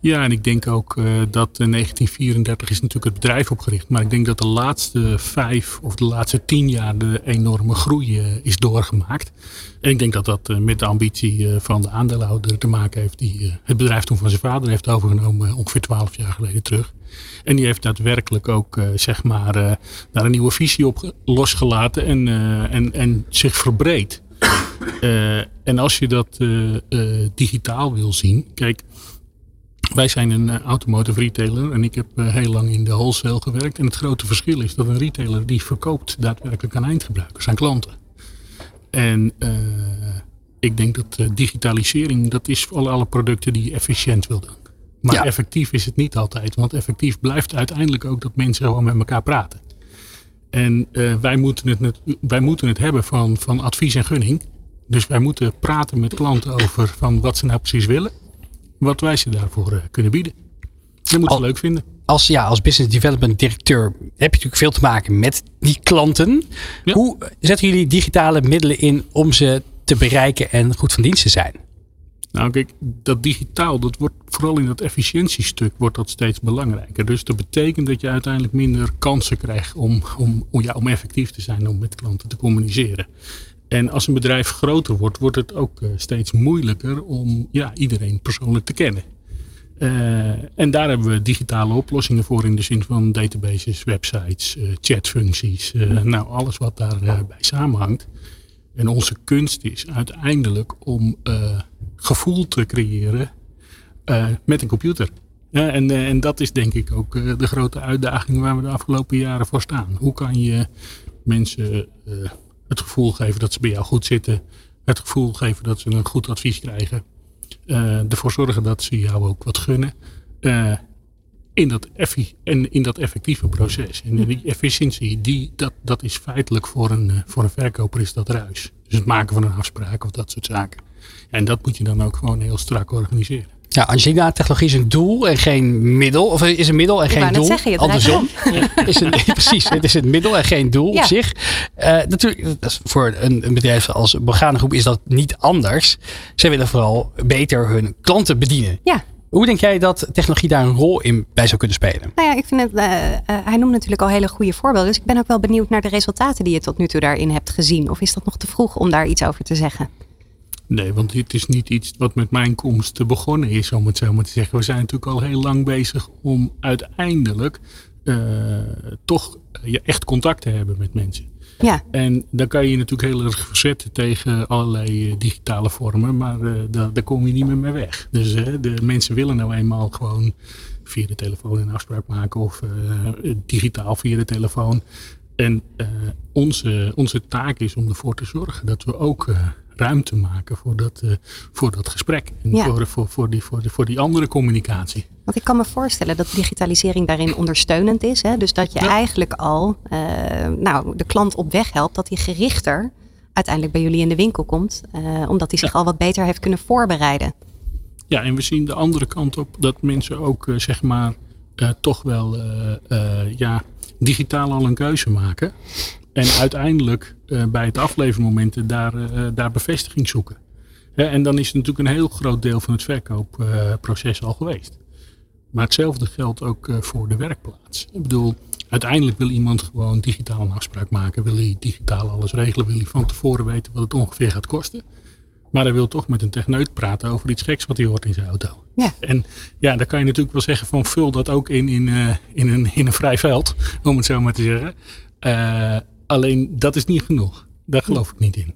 Ja, en ik denk ook uh, dat in 1934 is natuurlijk het bedrijf opgericht. Maar ik denk dat de laatste vijf of de laatste tien jaar de enorme groei is doorgemaakt. En ik denk dat dat met de ambitie van de aandeelhouder te maken heeft. Die het bedrijf toen van zijn vader heeft overgenomen ongeveer twaalf jaar geleden terug. En die heeft daadwerkelijk ook zeg maar daar een nieuwe visie op losgelaten en, en, en zich verbreed. Uh, en als je dat uh, uh, digitaal wil zien, kijk, wij zijn een automotive retailer en ik heb heel lang in de wholesale gewerkt. En het grote verschil is dat een retailer die verkoopt daadwerkelijk aan eindgebruikers, aan klanten. En ik denk dat digitalisering, dat is voor alle producten die je efficiënt wil doen. Maar ja. effectief is het niet altijd, want effectief blijft uiteindelijk ook dat mensen gewoon met elkaar praten. En wij, moeten het, wij moeten het hebben van, van advies en gunning. Dus wij moeten praten met klanten over van wat ze nou precies willen. Wat wij ze daarvoor uh, kunnen bieden. Dat moeten ze leuk vinden. Als, ja, als business development directeur heb je natuurlijk veel te maken met die klanten. Ja. Hoe zetten jullie digitale middelen in om ze te bereiken en goed van dienst te zijn? Nou kijk, dat digitaal, dat wordt vooral in dat efficiëntiestuk wordt dat steeds belangrijker. Dus dat betekent dat je uiteindelijk minder kansen krijgt om, om, om, ja, om effectief te zijn, om met klanten te communiceren. En als een bedrijf groter wordt, wordt het ook eh, steeds moeilijker om ja, iedereen persoonlijk te kennen. Uh, en daar hebben we digitale oplossingen voor in de zin van databases, websites, uh, chatfuncties, nou alles wat daarbij samenhangt. En onze kunst is uiteindelijk om gevoel te creëren met een computer. Ja, en, en dat is denk ik ook de grote uitdaging waar we de afgelopen jaren voor staan. Hoe kan je mensen het gevoel geven dat ze bij jou goed zitten. Het gevoel geven dat ze een goed advies krijgen. Ervoor zorgen dat ze jou ook wat gunnen. In, dat en in dat effectieve proces. En die efficiëntie, die, dat, dat is feitelijk voor een, voor een verkoper is dat ruis. Dus het maken van een afspraak of dat soort zaken. En dat moet je dan ook gewoon heel strak organiseren. Ja, Angelina, technologie is een doel en geen middel. Of is een middel en geen doel. Zeggen, je Andersom. [LAUGHS] is een, [LAUGHS] precies, het is een middel en geen doel ja. op zich. Uh, natuurlijk, voor een, een, bedrijf als Groep is dat niet anders. Zij willen vooral beter hun klanten bedienen. Ja. Hoe denk jij dat technologie daar een rol in bij zou kunnen spelen? Nou ja, ik vind het, uh, uh, hij noemt natuurlijk al hele goede voorbeelden. Dus ik ben ook wel benieuwd naar de resultaten die je tot nu toe daarin hebt gezien. Of is dat nog te vroeg om daar iets over te zeggen? Nee, want dit is niet iets wat met mijn komst begonnen is, om het zo maar te zeggen. We zijn natuurlijk al heel lang bezig om uiteindelijk uh, toch ja, echt contact te hebben met mensen. Ja. En dan kan je je natuurlijk heel erg verzetten tegen allerlei digitale vormen, maar uh, daar, daar kom je niet meer mee weg. Dus uh, de mensen willen nou eenmaal gewoon via de telefoon een afspraak maken of digitaal via de telefoon. En onze, onze taak is om ervoor te zorgen dat we ook ruimte maken voor dat, uh, voor dat gesprek. En ja. voor, voor, voor, die, voor, die, voor die andere communicatie. Want ik kan me voorstellen dat digitalisering daarin ondersteunend is. Hè? Dus dat je ja. eigenlijk al uh, nou, de klant op weg helpt dat hij gerichter uiteindelijk bij jullie in de winkel komt. Uh, omdat hij zich ja. al wat beter heeft kunnen voorbereiden. Ja, en we zien de andere kant op dat mensen ook zeg maar toch wel ja, digitaal al een keuze maken. En uiteindelijk uh, bij het aflevermoment daar, uh, daar bevestiging zoeken. En dan is het natuurlijk een heel groot deel van het verkoopproces al geweest. Maar hetzelfde geldt ook voor de werkplaats. Ik bedoel, uiteindelijk wil iemand gewoon digitaal een afspraak maken. Wil hij digitaal alles regelen. Wil hij van tevoren weten wat het ongeveer gaat kosten. Maar hij wil toch met een techneut praten over iets geks wat hij hoort in zijn auto. Ja. En ja, dan kan je natuurlijk wel zeggen van vul dat ook in, in, uh, in, een, in een vrij veld. Om het zo maar te zeggen. Uh, Alleen dat is niet genoeg. Daar geloof ik niet in.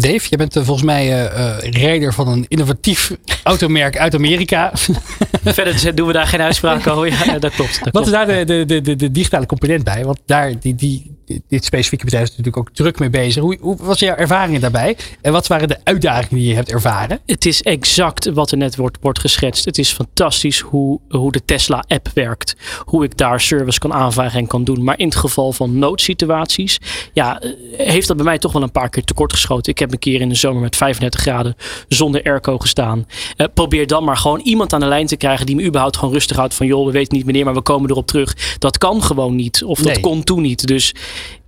Dave, je bent uh, volgens mij uh, rijder van een innovatief automerk uit Amerika. [LAUGHS] Verder doen we daar geen uitspraak over. Ja, dat klopt. Dat Wat is daar de, de, de, de, digitale component bij? Want daar, die, die, dit specifieke bedrijf is natuurlijk ook druk mee bezig. Hoe, hoe was jouw ervaringen daarbij? En wat waren de uitdagingen die je hebt ervaren? Het is exact wat er net wordt, wordt geschetst. Het is fantastisch hoe, hoe de Tesla-app werkt. Hoe ik daar service kan aanvragen en kan doen. Maar in het geval van noodsituaties, ja, heeft dat bij mij toch wel een paar keer tekort geschoten. Ik heb een keer in de zomer met 35 graden zonder airco gestaan. Uh, probeer dan maar gewoon iemand aan de lijn te krijgen die me überhaupt gewoon rustig houdt. Van joh, we weten niet wanneer, maar we komen erop terug. Dat kan gewoon niet. Of dat Nee. kon toen niet. Dus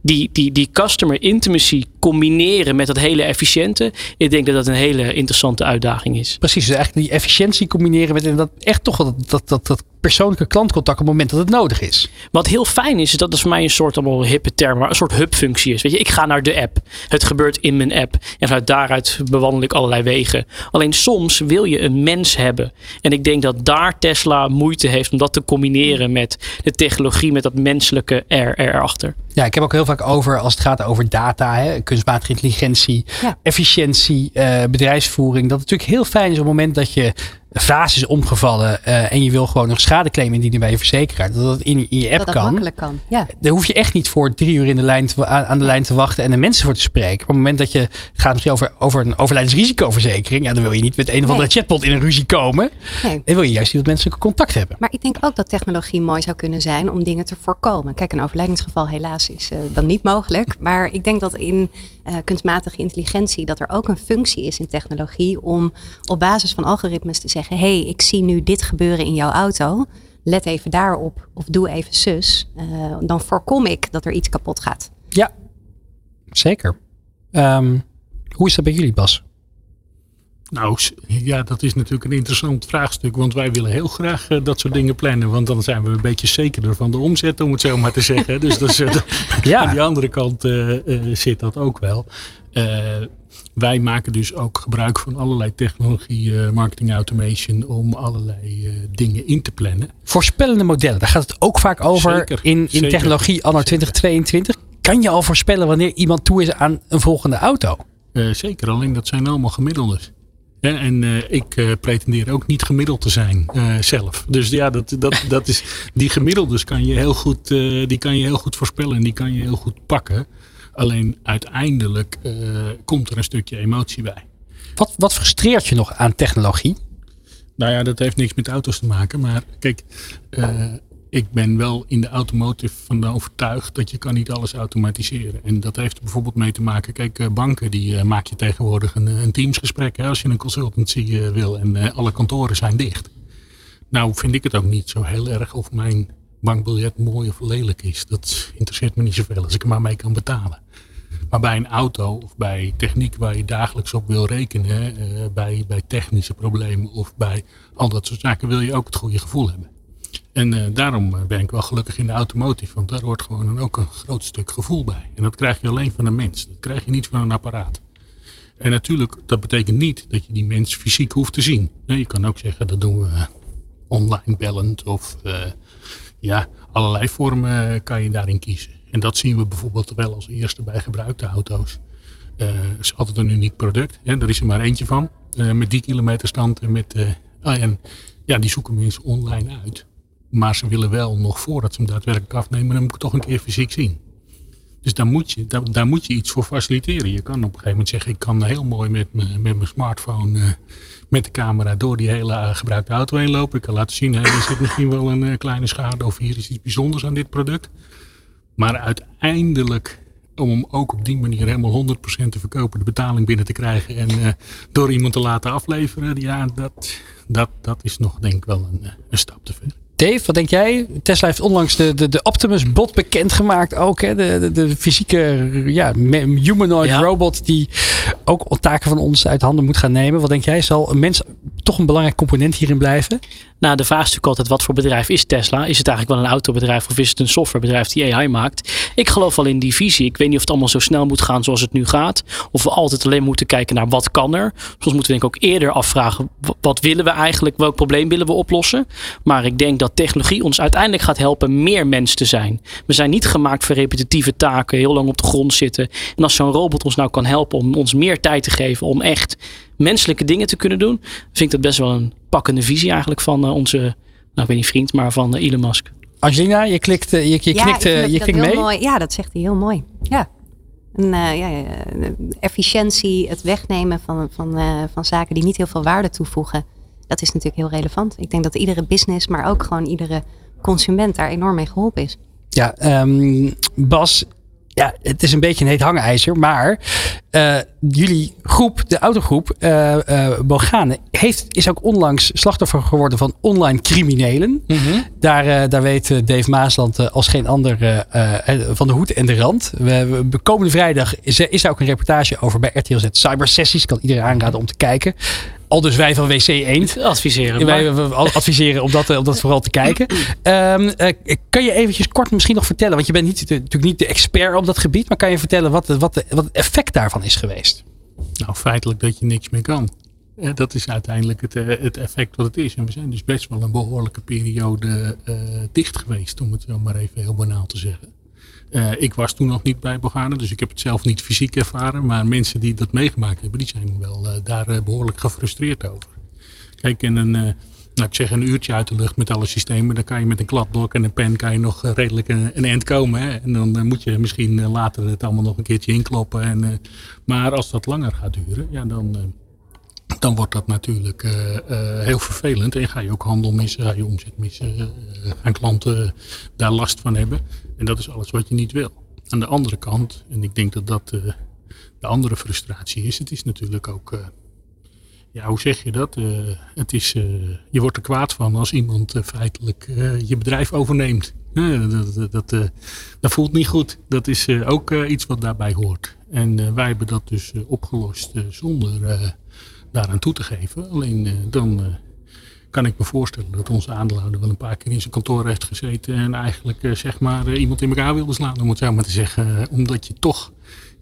die, die, die customer intimacy combineren met dat hele efficiënte. Ik denk dat dat een hele interessante uitdaging is. Precies, dus eigenlijk die efficiëntie combineren met inderdaad echt toch wel dat, dat, dat, dat persoonlijke klantcontact op het moment dat het nodig is. Wat heel fijn is, is dat is voor mij een soort allemaal hippe term, maar een soort hubfunctie is. Weet je, ik ga naar de app. Het gebeurt in mijn app. En vanuit daaruit bewandel ik allerlei wegen. Alleen soms wil je een mens hebben. En ik denk dat daar Tesla moeite heeft om dat te combineren met de technologie, met dat menselijke er, erachter. Ja, ik heb ook heel vaak over als het gaat over data, hè, kunstmatige intelligentie, Ja. efficiëntie, eh, bedrijfsvoering. Dat het natuurlijk heel fijn is op het moment dat je vaas is omgevallen eh, en je wil gewoon nog schadeclaim indienen bij je verzekeraar. Dat dat in, in je app dat dat kan. makkelijk kan. Ja. Daar hoef je echt niet voor drie uur in de lijn te, aan, aan de lijn te wachten en er mensen voor te spreken. Op het moment dat je het gaat misschien over, over een overlijdensrisicoverzekering, ja, dan wil je niet met een of andere Nee. chatbot in een ruzie komen. Nee. Dan wil je juist die wat menselijke contact hebben. Maar ik denk ook dat technologie mooi zou kunnen zijn om dingen te voorkomen. Kijk, een overlijdingsgeval helaas is eh, dan niet mogelijk. Maar ik denk dat in eh, kunstmatige intelligentie dat er ook een functie is in technologie om op basis van algoritmes te zeggen: hey, ik zie nu dit gebeuren in jouw auto. Let even daarop of doe even zus. Eh, dan voorkom ik dat er iets kapot gaat. Ja, zeker. Ehm, hoe is dat bij jullie, Bas? Nou, ja, dat is natuurlijk een interessant vraagstuk. Want wij willen heel graag uh, dat soort dingen plannen. Want dan zijn we een beetje zekerder van de omzet, om het zo maar te [LAUGHS] zeggen. dus dat is, uh, ja. aan die andere kant uh, zit dat ook wel. wij maken dus ook gebruik van allerlei technologie, marketing automation, om allerlei dingen in te plannen. Voorspellende modellen, daar gaat het ook vaak over Zeker, in, in zeker. technologie anno 2022. Kan je al voorspellen wanneer iemand toe is aan een volgende auto? zeker, alleen dat zijn allemaal gemiddeldes. Ja, en uh, ik uh, pretendeer ook niet gemiddeld te zijn uh, zelf. Dus ja, dat, dat, dat is, die gemiddeldes kan je heel goed, die kan je heel goed voorspellen en die kan je heel goed pakken. Alleen uiteindelijk komt er een stukje emotie bij. Wat, wat frustreert je nog aan technologie? Nou ja, dat heeft niks met auto's te maken. Maar kijk, ik ben wel in de automotive van overtuigd dat je kan niet alles automatiseren. En dat heeft bijvoorbeeld mee te maken. Kijk, banken die uh, maak je tegenwoordig een, een teamsgesprek hè, als je een consultancy uh, wil en alle kantoren zijn dicht. Nou vind ik het ook niet zo heel erg of mijn bankbiljet mooi of lelijk is. Dat interesseert me niet zoveel als ik er maar mee kan betalen. Maar bij een auto of bij techniek waar je dagelijks op wil rekenen, bij, bij technische problemen of bij al dat soort zaken wil je ook het goede gevoel hebben. En uh, daarom ben ik wel gelukkig in de automotive. Want daar hoort gewoon ook een groot stuk gevoel bij. En dat krijg je alleen van een mens. Dat krijg je niet van een apparaat. En natuurlijk, dat betekent niet dat je die mens fysiek hoeft te zien. Nee, je kan ook zeggen, dat doen we online bellend. Of ja, allerlei vormen kan je daarin kiezen. En dat zien we bijvoorbeeld wel als eerste bij gebruikte auto's. Uh, is altijd een uniek product. Hè? Er is er maar eentje van. met die kilometerstand en met... Ah, en ja, die zoeken mensen online uit. Maar ze willen wel nog voordat ze hem daadwerkelijk afnemen, dan moet ik toch een keer fysiek zien. Dus daar moet, je, daar, moet je iets voor faciliteren. Je kan op een gegeven moment zeggen, ik kan heel mooi met, me, met mijn smartphone, uh, met de camera door die hele uh, gebruikte auto heen lopen. Ik kan laten zien, hey, er zit misschien wel een uh, kleine schade of hier is iets bijzonders aan dit product. Maar uiteindelijk, om ook op die manier helemaal 100% te verkopen, de betaling binnen te krijgen en door iemand te laten afleveren, ja, dat, dat, dat is nog denk ik wel een, een stap te ver. Dave, wat denk jij? Tesla heeft onlangs de, de, de Optimus bot bekendgemaakt ook. Hè? De, de, de fysieke ja, humanoid ja. robot die ook taken van ons uit handen moet gaan nemen. Wat denk jij? Zal een mens toch een belangrijk component hierin blijven? Nou, de vraag is natuurlijk altijd, wat voor bedrijf is Tesla? Is het eigenlijk wel een autobedrijf of is het een softwarebedrijf die AI maakt? Ik geloof wel in die visie. Ik weet niet of het allemaal zo snel moet gaan zoals het nu gaat. Of we altijd alleen moeten kijken naar wat kan er. Soms moeten we denk ik ook eerder afvragen, wat willen we eigenlijk? Welk probleem willen we oplossen? Maar ik denk dat technologie ons uiteindelijk gaat helpen meer mens te zijn. We zijn niet gemaakt voor repetitieve taken, heel lang op de grond zitten. En als zo'n robot ons nou kan helpen om ons meer tijd te geven om echt menselijke dingen te kunnen doen, vind ik dat best wel een pakkende visie eigenlijk van uh, onze, nou ik weet niet vriend, maar van uh, Elon Musk. Angelina, je klikt, je, je ja, klikt, je klikt mee. Mooi. Ja, dat zegt hij heel mooi. Ja. En, uh, ja, efficiëntie, het wegnemen van, van, van zaken die niet heel veel waarde toevoegen. Dat is natuurlijk heel relevant. Ik denk dat iedere business, maar ook gewoon iedere consument daar enorm mee geholpen is. Ja, um, Bas, ja, het is een beetje een heet hangijzer, maar uh, jullie groep, de autogroep uh, uh, heeft, is ook onlangs slachtoffer geworden van online criminelen. Mm -hmm. daar, daar weet Dave Maasland als geen ander van de hoed en de rand. We, we, komende vrijdag is, is daar ook een reportage over bij RTL Z Cyber Sessies. Kan iedereen aanraden om te kijken. Al dus wij van WC Eend. Adviseren. Wij adviseren om dat, om dat vooral te kijken. Um, uh, kan je eventjes kort misschien nog vertellen, want je bent niet, natuurlijk niet de expert op dat gebied, maar kan je vertellen wat, wat, de, wat het effect daarvan is geweest? Nou, feitelijk dat je niks meer kan. Dat is uiteindelijk het, het effect wat het is. En we zijn dus best wel een behoorlijke periode uh, dicht geweest, om het zo maar even heel banaal te zeggen. Uh, ik was toen nog niet bij Bogane, dus ik heb het zelf niet fysiek ervaren. Maar mensen die dat meegemaakt hebben, die zijn wel uh, daar uh, behoorlijk gefrustreerd over. Kijk, in een, nou, ik zeg een uurtje uit de lucht met alle systemen, dan kan je met een kladblok en een pen kan je nog redelijk een, een eind komen. Hè? En dan moet je misschien later het allemaal nog een keertje inkloppen. En, maar als dat langer gaat duren, ja, dan, dan wordt dat natuurlijk heel vervelend. En ga je ook handel missen, ga je omzet missen, gaan klanten daar last van hebben. En dat is alles wat je niet wil. Aan de andere kant, en ik denk dat dat uh, de andere frustratie is, het is natuurlijk ook, uh, ja, hoe zeg je dat? Uh, het is, je wordt er kwaad van als iemand feitelijk je bedrijf overneemt. dat, dat, dat, voelt niet goed. Dat is ook iets wat daarbij hoort. En wij hebben dat dus opgelost zonder daaraan toe te geven. Alleen dan kan ik me voorstellen dat onze aandeelhouder wel een paar keer in zijn kantoor heeft gezeten en eigenlijk zeg maar iemand in elkaar wilde slaan, om het zo maar te zeggen. omdat je toch,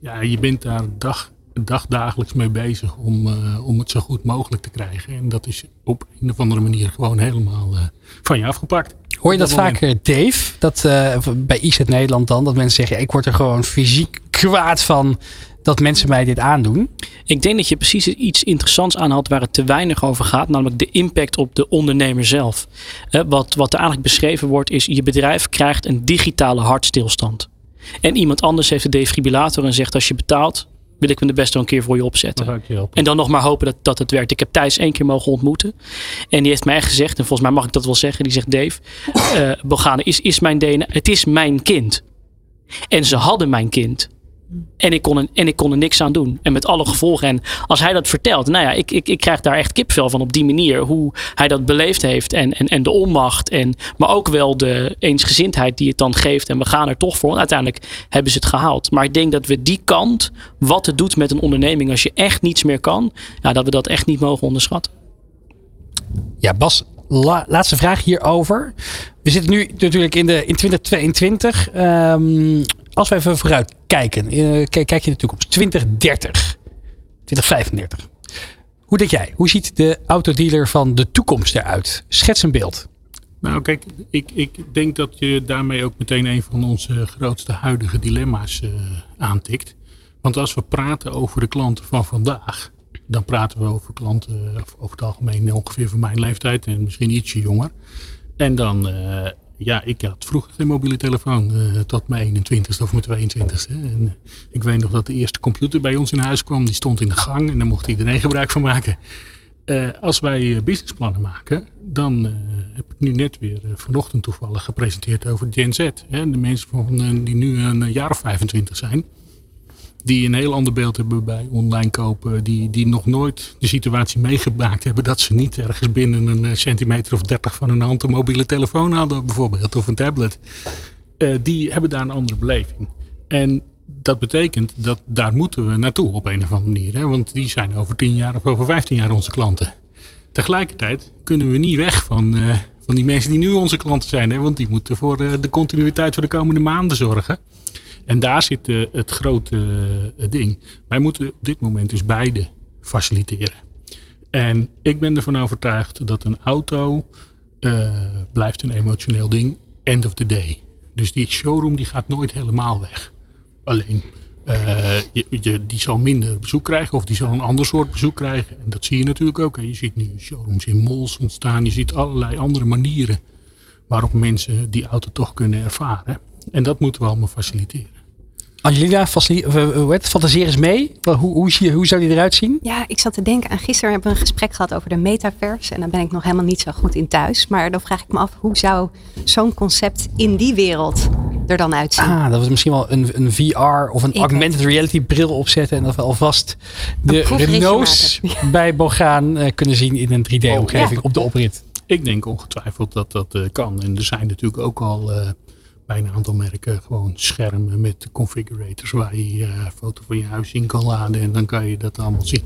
ja, je bent daar dag dag dagelijks mee bezig om, uh, om het zo goed mogelijk te krijgen. En dat is op een of andere manier gewoon helemaal uh, van je afgepakt. Hoor je dat, dat vaker, Dave? Dat, uh, bij IZ Nederland dan, dat mensen zeggen: Ik word er gewoon fysiek kwaad van dat mensen mij dit aandoen. Ik denk dat je precies iets interessants aanhaalt waar het te weinig over gaat, namelijk de impact op de ondernemer zelf. wat, wat er eigenlijk beschreven wordt, is: je bedrijf krijgt een digitale hartstilstand. En iemand anders heeft een defibrillator en zegt: Als je betaalt, wil ik me de best wel een keer voor je opzetten. Je en dan nog maar hopen dat, dat het werkt. Ik heb Thijs één keer mogen ontmoeten. En die heeft mij echt gezegd, en volgens mij mag ik dat wel zeggen. Die zegt, Dave, uh, Bogane is, is mijn DNA. Het is mijn kind. En ze hadden mijn kind. En ik, kon er, en ik kon er niks aan doen. En met alle gevolgen. En als hij dat vertelt, nou ja, ik, ik, ik krijg daar echt kipvel van op die manier. Hoe hij dat beleefd heeft. En, en, en de onmacht. En, maar ook wel de eensgezindheid die het dan geeft. En we gaan er toch voor. Uiteindelijk hebben ze het gehaald. Maar ik denk dat we die kant, wat het doet met een onderneming als je echt niets meer kan. Ja, dat we dat echt niet mogen onderschatten. Ja, Bas, laatste vraag hierover. We zitten nu natuurlijk in, de, in 2022. Um, als we even vooruit kijken, uh, kijk je in de toekomst, 2030, 2035. Hoe denk jij? Hoe ziet de autodealer van de toekomst eruit? Schets een beeld. Nou, kijk, ik, ik denk dat je daarmee ook meteen een van onze grootste huidige dilemma's uh, aantikt. Want als we praten over de klanten van vandaag, dan praten we over klanten over het algemeen ongeveer van mijn leeftijd en misschien ietsje jonger. En dan ja, ik had vroeger geen mobiele telefoon uh, tot mijn 21ste of mijn 22ste. En uh, ik weet nog dat de eerste computer bij ons in huis kwam. Die stond in de gang en daar mocht iedereen gebruik van maken. Uh, als wij businessplannen maken, dan heb ik nu net weer vanochtend toevallig gepresenteerd over Gen Z. Hè, de mensen van, die nu een jaar of 25 zijn die een heel ander beeld hebben bij online kopen. Die, die nog nooit de situatie meegemaakt hebben dat ze niet ergens binnen een eh, centimeter of dertig van een hand een mobiele telefoon hadden bijvoorbeeld. Of een tablet. Uh, die hebben daar een andere beleving. En dat betekent dat daar moeten we naartoe op een of andere manier. Hè? Want die zijn over 10 jaar of over 15 jaar onze klanten. Tegelijkertijd kunnen we niet weg van, uh, van die mensen die nu onze klanten zijn. Hè? Want die moeten voor de continuïteit voor de komende maanden zorgen. En daar zit uh, het grote uh, ding. Wij moeten op dit moment dus beide faciliteren. En ik ben ervan overtuigd dat een auto uh, blijft een emotioneel ding. End of the day. Dus die showroom die gaat nooit helemaal weg. Alleen die zal minder bezoek krijgen of die zal een ander soort bezoek krijgen. En dat zie je natuurlijk ook. Je ziet nu showrooms in malls ontstaan. Je ziet allerlei andere manieren waarop mensen die auto toch kunnen ervaren. En dat moeten we allemaal faciliteren. Angelina, fantaseer eens mee. Hoe, hoe, hoe, hoe zou die eruit zien? Ja, ik zat te denken aan gisteren hebben we een gesprek gehad over de metaverse. En daar ben ik nog helemaal niet zo goed in thuis. Maar dan vraag ik me af, hoe zou zo'n concept in die wereld er dan uitzien? Ah, dat was misschien wel een, een VR of een augmented reality bril opzetten. En dat we alvast de Renaults [LAUGHS] bij Bogaan uh, kunnen zien in een 3D-omgeving op de oprit. Ik denk ongetwijfeld dat dat uh, kan. En er zijn natuurlijk ook al... Uh, bij een aantal merken gewoon schermen met configurators waar je uh, foto van je huis in kan laden en dan kan je dat allemaal zien.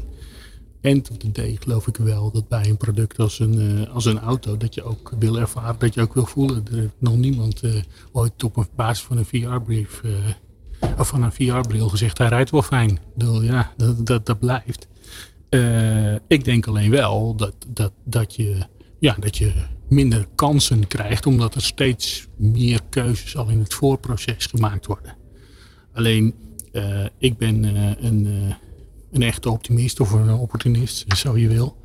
En tot de D geloof ik wel dat bij een product als een, uh, als een auto dat je ook wil ervaren, dat je ook wil voelen. Er heeft nog niemand uh, ooit op basis van een VR-brief of van een VR-bril gezegd hij rijdt wel fijn. Ja, dat, dat, dat blijft. ik denk alleen wel dat, dat, dat, je, ja, dat je minder kansen krijgt, omdat er steeds meer keuzes al in het voorproces gemaakt worden. Alleen, uh, ik ben uh, een, uh, een echte optimist of een opportunist, zo je wil.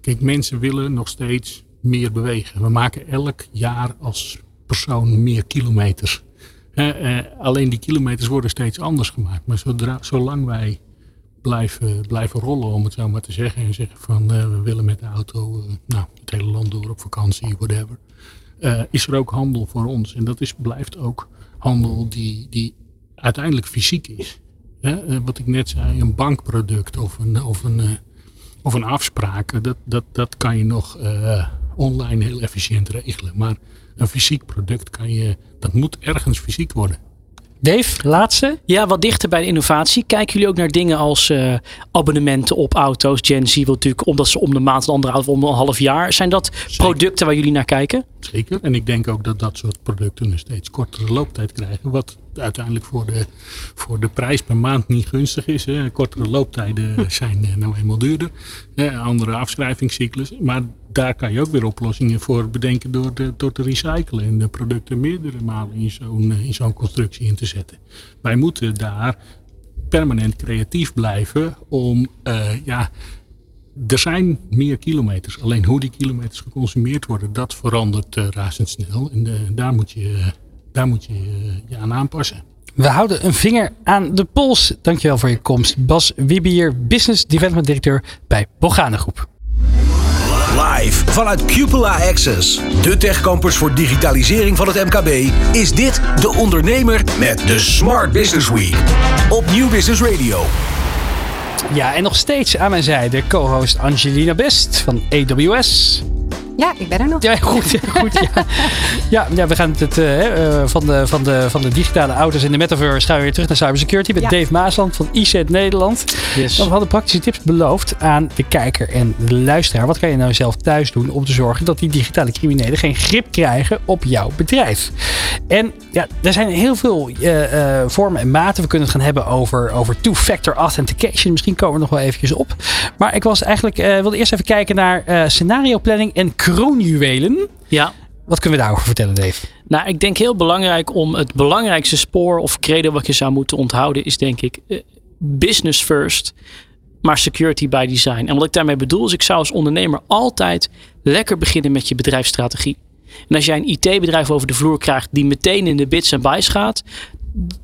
Kijk, mensen willen nog steeds meer bewegen. We maken elk jaar als persoon meer kilometers. alleen die kilometers worden steeds anders gemaakt. Maar zodra, zolang wij blijven, blijven rollen, om het zo maar te zeggen. En zeggen van uh, we willen met de auto uh, nou, het hele land door op vakantie, whatever. Uh, is er ook handel voor ons. En dat is, blijft ook handel die, die uiteindelijk fysiek is. Wat ik net zei, een bankproduct of een, of een, of een afspraak, dat, dat, dat kan je nog online heel efficiënt regelen. Maar een fysiek product kan je, dat moet ergens fysiek worden. Dave, laatste. Ja, wat dichter bij de innovatie. Kijken jullie ook naar dingen als uh, abonnementen op auto's? Gen Z wil natuurlijk, omdat ze om de maand, een andere auto om een half jaar. Zijn dat producten waar jullie naar kijken? Zeker. En ik denk ook dat dat soort producten een steeds kortere looptijd krijgen. Wat uiteindelijk voor de, voor de prijs per maand niet gunstig is. Hè. Kortere looptijden [LAUGHS] zijn uh, nou eenmaal duurder. Hè. Andere afschrijvingscyclus. Maar daar kan je ook weer oplossingen voor bedenken door, de, door te recyclen. En de producten meerdere malen in zo'n eh, in zo'n constructie in te zetten. Wij moeten daar permanent creatief blijven om uh, ja, er zijn meer kilometers. Alleen hoe die kilometers geconsumeerd worden, dat verandert uh, razendsnel. En uh, daar moet je daar moet je je aan aanpassen. We houden een vinger aan de pols. Dankjewel voor je komst. Bas Wibier, Business Development Directeur bij Bogane Groep. Live vanuit Cupola Access, de techcampus voor digitalisering van het MKB, is dit De Ondernemer met de Smart Business Week op Nieuw Business Radio. Ja, en nog steeds aan mijn zijde co-host Angelina Best van AWS. Ja, ik ben er nog. Ja, goed. [LAUGHS] goed ja. ja, ja, we gaan het uh, van, de, van, de, van de digitale auto's in de metaverse gaan we weer terug naar cybersecurity met Dave Maasland van IZ Nederland. Yes. We hadden praktische tips beloofd aan de kijker en de luisteraar. Wat kan je nou zelf thuis doen om te zorgen dat die digitale criminelen geen grip krijgen op jouw bedrijf? En ja, er zijn heel veel uh, vormen en maten. We kunnen het gaan hebben over, over two-factor authentication. Misschien komen we nog wel eventjes op. Maar ik was eigenlijk, wilde eerst even kijken naar scenario planning en kroonjuwelen. Ja. Wat kunnen we daarover vertellen, Dave? Nou, ik denk heel belangrijk om het belangrijkste spoor of credo wat je zou moeten onthouden, is denk ik uh, business first, maar security by design. En wat ik daarmee bedoel is, ik zou als ondernemer altijd lekker beginnen met je bedrijfsstrategie. En als jij een IT-bedrijf over de vloer krijgt die meteen in de bits en bytes gaat,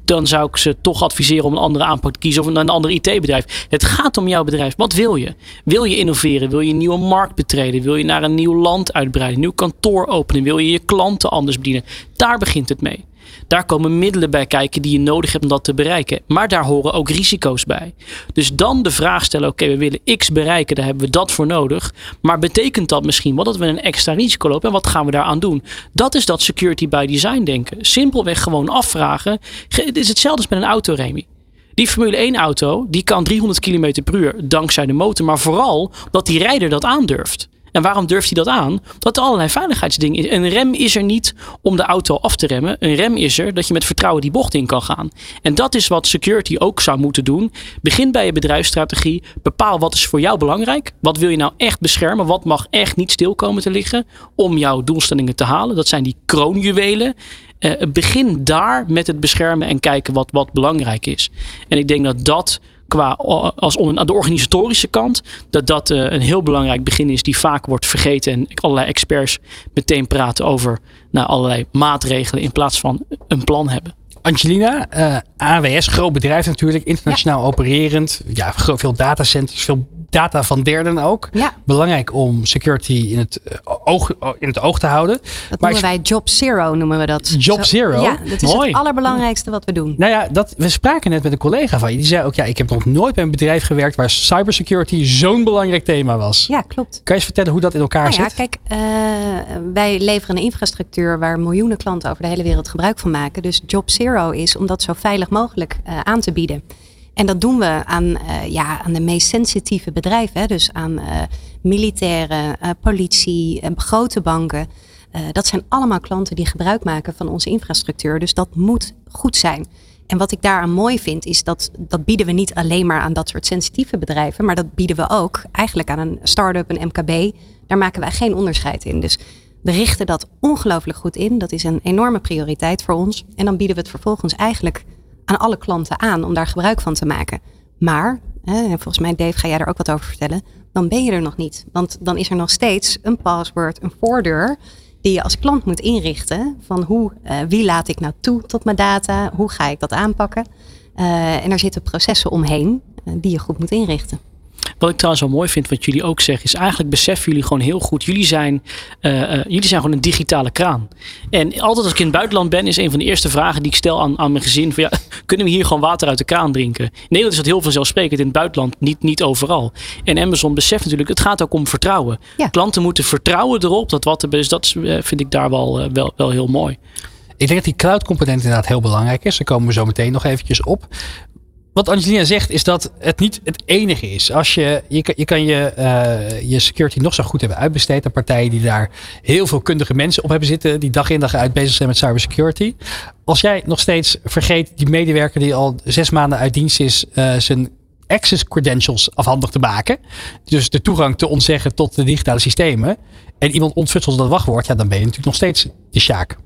dan zou ik ze toch adviseren om een andere aanpak te kiezen of een ander IT-bedrijf. Het gaat om jouw bedrijf. Wat wil je? Wil je innoveren? Wil je een nieuwe markt betreden? Wil je naar een nieuw land uitbreiden? Een nieuw kantoor openen? Wil je je klanten anders bedienen? Daar begint het mee. Daar komen middelen bij kijken die je nodig hebt om dat te bereiken. Maar daar horen ook risico's bij. Dus dan de vraag stellen: oké, we willen X bereiken, daar hebben we dat voor nodig. Maar betekent dat misschien wel dat we een extra risico lopen en wat gaan we daaraan doen? Dat is dat security by design denken. Simpelweg gewoon afvragen. Het is hetzelfde als met een auto, Remy. Die Formule 1 auto, die kan 300 km per uur dankzij de motor, maar vooral dat die rijder dat aandurft. En waarom durft hij dat aan? Dat er allerlei veiligheidsdingen is. Een rem is er niet om de auto af te remmen. Een rem is er dat je met vertrouwen die bocht in kan gaan. En dat is wat security ook zou moeten doen. Begin bij je bedrijfsstrategie. Bepaal wat is voor jou belangrijk. Wat wil je nou echt beschermen? Wat mag echt niet stil komen te liggen om jouw doelstellingen te halen? Dat zijn die kroonjuwelen. Uh, begin daar met het beschermen en kijken wat, wat belangrijk is. En ik denk dat dat qua als aan de organisatorische kant, dat dat uh, een heel belangrijk begin is die vaak wordt vergeten en allerlei experts meteen praten over nou, allerlei maatregelen in plaats van een plan hebben. Angelina, uh, eh, AWS, groot bedrijf natuurlijk, internationaal opererend. Ja, veel datacenters, veel data van derden ook. Ja. Belangrijk om security in het, eh, oog, in het oog te houden. Dat maar noemen wij Job Zero, noemen we dat. Job Zero? Ja, dat is het allerbelangrijkste wat we doen. Nou ja, dat, we spraken net met een collega van je. Die zei ook, ja, ik heb nog nooit bij een bedrijf gewerkt waar cybersecurity zo'n belangrijk thema was. Ja, klopt. Kan je eens vertellen hoe dat in elkaar nou zit? Ja, kijk, uh, wij leveren een infrastructuur waar miljoenen klanten over de hele wereld gebruik van maken. Dus Job Zero is om dat zo veilig mogelijk uh, aan te bieden. En dat doen we aan, uh, ja, aan de meest sensitieve bedrijven. Hè? Dus aan uh, militairen, uh, politie, grote banken. dat zijn allemaal klanten die gebruik maken van onze infrastructuur. Dus dat moet goed zijn. En wat ik daaraan mooi vind, is dat dat bieden we niet alleen maar aan dat soort sensitieve bedrijven. Maar dat bieden we ook eigenlijk aan een start-up, een MKB. Daar maken wij geen onderscheid in. Dus we richten dat ongelooflijk goed in. Dat is een enorme prioriteit voor ons. En dan bieden we het vervolgens eigenlijk aan alle klanten aan om daar gebruik van te maken. Maar, volgens mij Dave ga jij er ook wat over vertellen, dan ben je er nog niet. Want dan is er nog steeds een password, een voordeur die je als klant moet inrichten. Van hoe, uh, wie laat ik nou toe tot mijn data? Hoe ga ik dat aanpakken? Uh, en er zitten processen omheen uh, die je goed moet inrichten. Wat ik trouwens wel mooi vind, wat jullie ook zeggen, is eigenlijk beseffen jullie gewoon heel goed. Jullie zijn, uh, uh, jullie zijn gewoon een digitale kraan. En altijd als ik in het buitenland ben, is een van de eerste vragen die ik stel aan, aan mijn gezin: van, ja, [LAUGHS] kunnen we hier gewoon water uit de kraan drinken? In Nederland is dat heel vanzelfsprekend, in het buitenland niet, niet overal. En Amazon beseft natuurlijk, het gaat ook om vertrouwen. Ja. Klanten moeten vertrouwen erop dat wat er is. Dat vind ik daar wel, wel, wel heel mooi. ik denk dat die cloud component inderdaad heel belangrijk is. Daar komen we zo meteen nog eventjes op. Wat Angelina zegt is dat het niet het enige is. Als je, je, kan je, kan je, uh, je security nog zo goed hebben uitbesteed aan partijen die daar heel veel kundige mensen op hebben zitten, die dag in dag uit bezig zijn met cybersecurity. Als jij nog steeds vergeet die medewerker die al zes maanden uit dienst is, uh, zijn access credentials afhandig te maken. Dus de toegang te ontzeggen tot de digitale systemen. En iemand ontfutselt dat wachtwoord. Ja, dan ben je natuurlijk nog steeds de sjaak.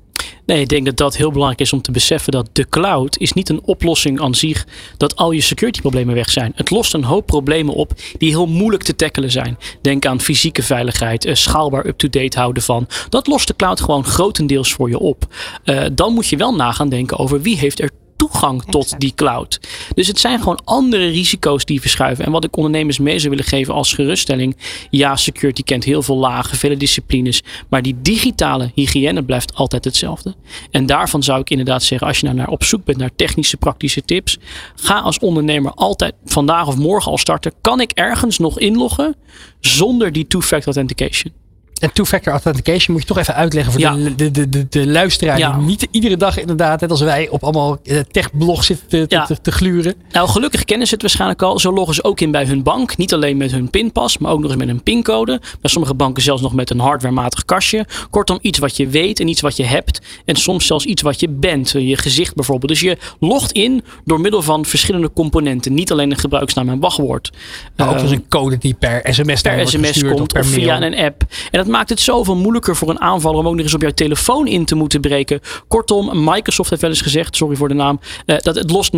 Nee, ik denk dat dat heel belangrijk is om te beseffen dat de cloud is niet een oplossing aan zich dat al je security problemen weg zijn. Het lost een hoop problemen op die heel moeilijk te tackelen zijn. Denk aan fysieke veiligheid, eh, schaalbaar up-to-date houden van. Dat lost de cloud gewoon grotendeels voor je op. Uh, dan moet je wel nagaan denken over wie heeft er toegang tot die cloud. Dus het zijn gewoon andere risico's die verschuiven. En wat ik ondernemers mee zou willen geven als geruststelling. Ja, security kent heel veel lagen, vele disciplines. Maar die digitale hygiëne blijft altijd hetzelfde. En daarvan zou ik inderdaad zeggen, als je nou naar op zoek bent naar technische, praktische tips. Ga als ondernemer altijd vandaag of morgen al starten. Kan ik ergens nog inloggen zonder die two-factor authentication? En two-factor authentication moet je toch even uitleggen voor de, de, de, de, de luisteraar. Die niet iedere dag inderdaad, net als wij, op allemaal eh, techblogs zitten te, te, te, gluren. Nou, gelukkig kennen ze het waarschijnlijk al. Zo loggen ze ook in bij hun bank. Niet alleen met hun pinpas, maar ook nog eens met een pincode. Bij sommige banken zelfs nog met een hardwarematig kastje. Kortom, iets wat je weet en iets wat je hebt. En soms zelfs iets wat je bent. Je gezicht bijvoorbeeld. Dus je logt in door middel van verschillende componenten. Niet alleen een gebruiksnaam en wachtwoord. Maar ook uh, een code die per sms, per SMS komt of, of via een app. En dat maakt het zoveel moeilijker voor een aanvaller om ook nog eens op jouw telefoon in te moeten breken. Kortom, Microsoft heeft wel eens gezegd, sorry voor de naam, uh, dat het lost 99%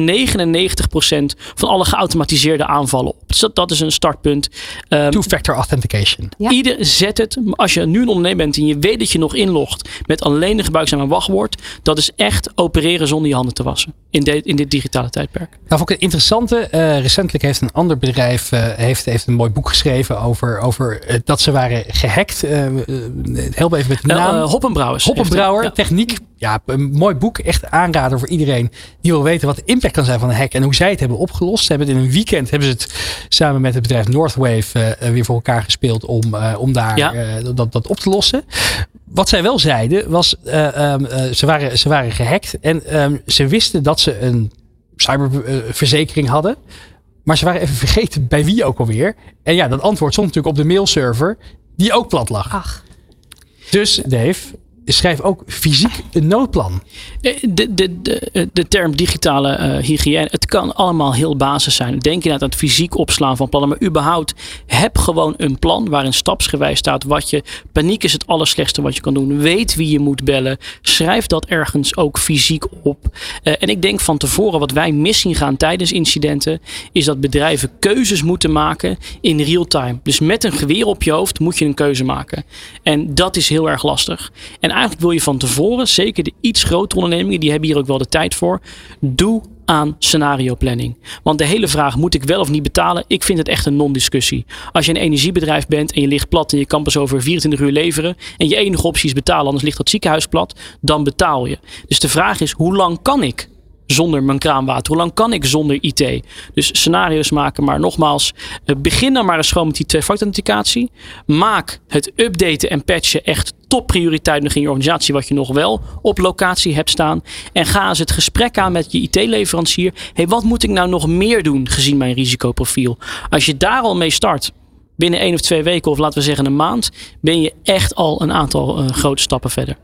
van alle geautomatiseerde aanvallen op. Dus dat, dat is een startpunt. Um, Two-factor authentication. Ja. Ieder zet het. Als je nu een ondernemer bent en je weet dat je nog inlogt met alleen de gebruikzaam en wachtwoord, dat is echt opereren zonder je handen te wassen in, de, in dit digitale tijdperk. Nou, vond ik het interessante. Uh, recentelijk heeft een ander bedrijf uh, heeft, heeft een mooi boek geschreven over, over uh, dat ze waren gehackt. Help even met de naam. Hoppenbrouwers. Hoppenbrouwer, ja. techniek. Ja, een mooi boek. Echt aanrader voor iedereen die wil weten wat de impact kan zijn van een hack en hoe zij het hebben opgelost. Ze hebben het in een weekend hebben ze het samen met het bedrijf Northwave weer voor elkaar gespeeld om, om daar ja. dat, dat op te lossen. Wat zij wel zeiden was, um, uh, ze, waren, ze waren gehackt en um, ze wisten dat ze een cyberverzekering hadden. Maar ze waren even vergeten bij wie ook alweer. En ja, dat antwoord stond natuurlijk op de mailserver die ook plat lag. Ach. Dus Dave, schrijf ook fysiek een noodplan. De, de, de, de term digitale uh, hygiëne, het kan allemaal heel basis zijn. Denk je aan het fysiek opslaan van plannen, maar überhaupt heb gewoon een plan waarin stapsgewijs staat wat je. Paniek is het allerslechtste wat je kan doen. Weet wie je moet bellen. Schrijf dat ergens ook fysiek op. En ik denk van tevoren wat wij missie gaan tijdens incidenten, is dat bedrijven keuzes moeten maken in real time. Dus met een geweer op je hoofd moet je een keuze maken. En dat is heel erg lastig. En eigenlijk wil je van tevoren, zeker de iets grotere ondernemingen, die hebben hier ook wel de tijd voor. Doe aan scenario planning. Want de hele vraag, moet ik wel of niet betalen? Ik vind het echt een non-discussie. Als je een energiebedrijf bent en je ligt plat en je kan pas over 24 uur leveren en je enige optie is betalen, anders ligt dat ziekenhuis plat, dan betaal je. Dus de vraag is, hoe lang kan ik zonder mijn kraanwater? Hoe lang kan ik zonder IT? Dus scenario's maken, maar nogmaals, begin dan maar eens gewoon met die twee-factor authenticatie. Maak het updaten en patchen echt topprioriteit nog in je organisatie, wat je nog wel op locatie hebt staan. En ga eens het gesprek aan met je IT-leverancier. hey, wat moet ik nou nog meer doen gezien mijn risicoprofiel? Als je daar al mee start, binnen één of twee weken, of laten we zeggen een maand, ben je echt al een aantal uh, grote stappen verder.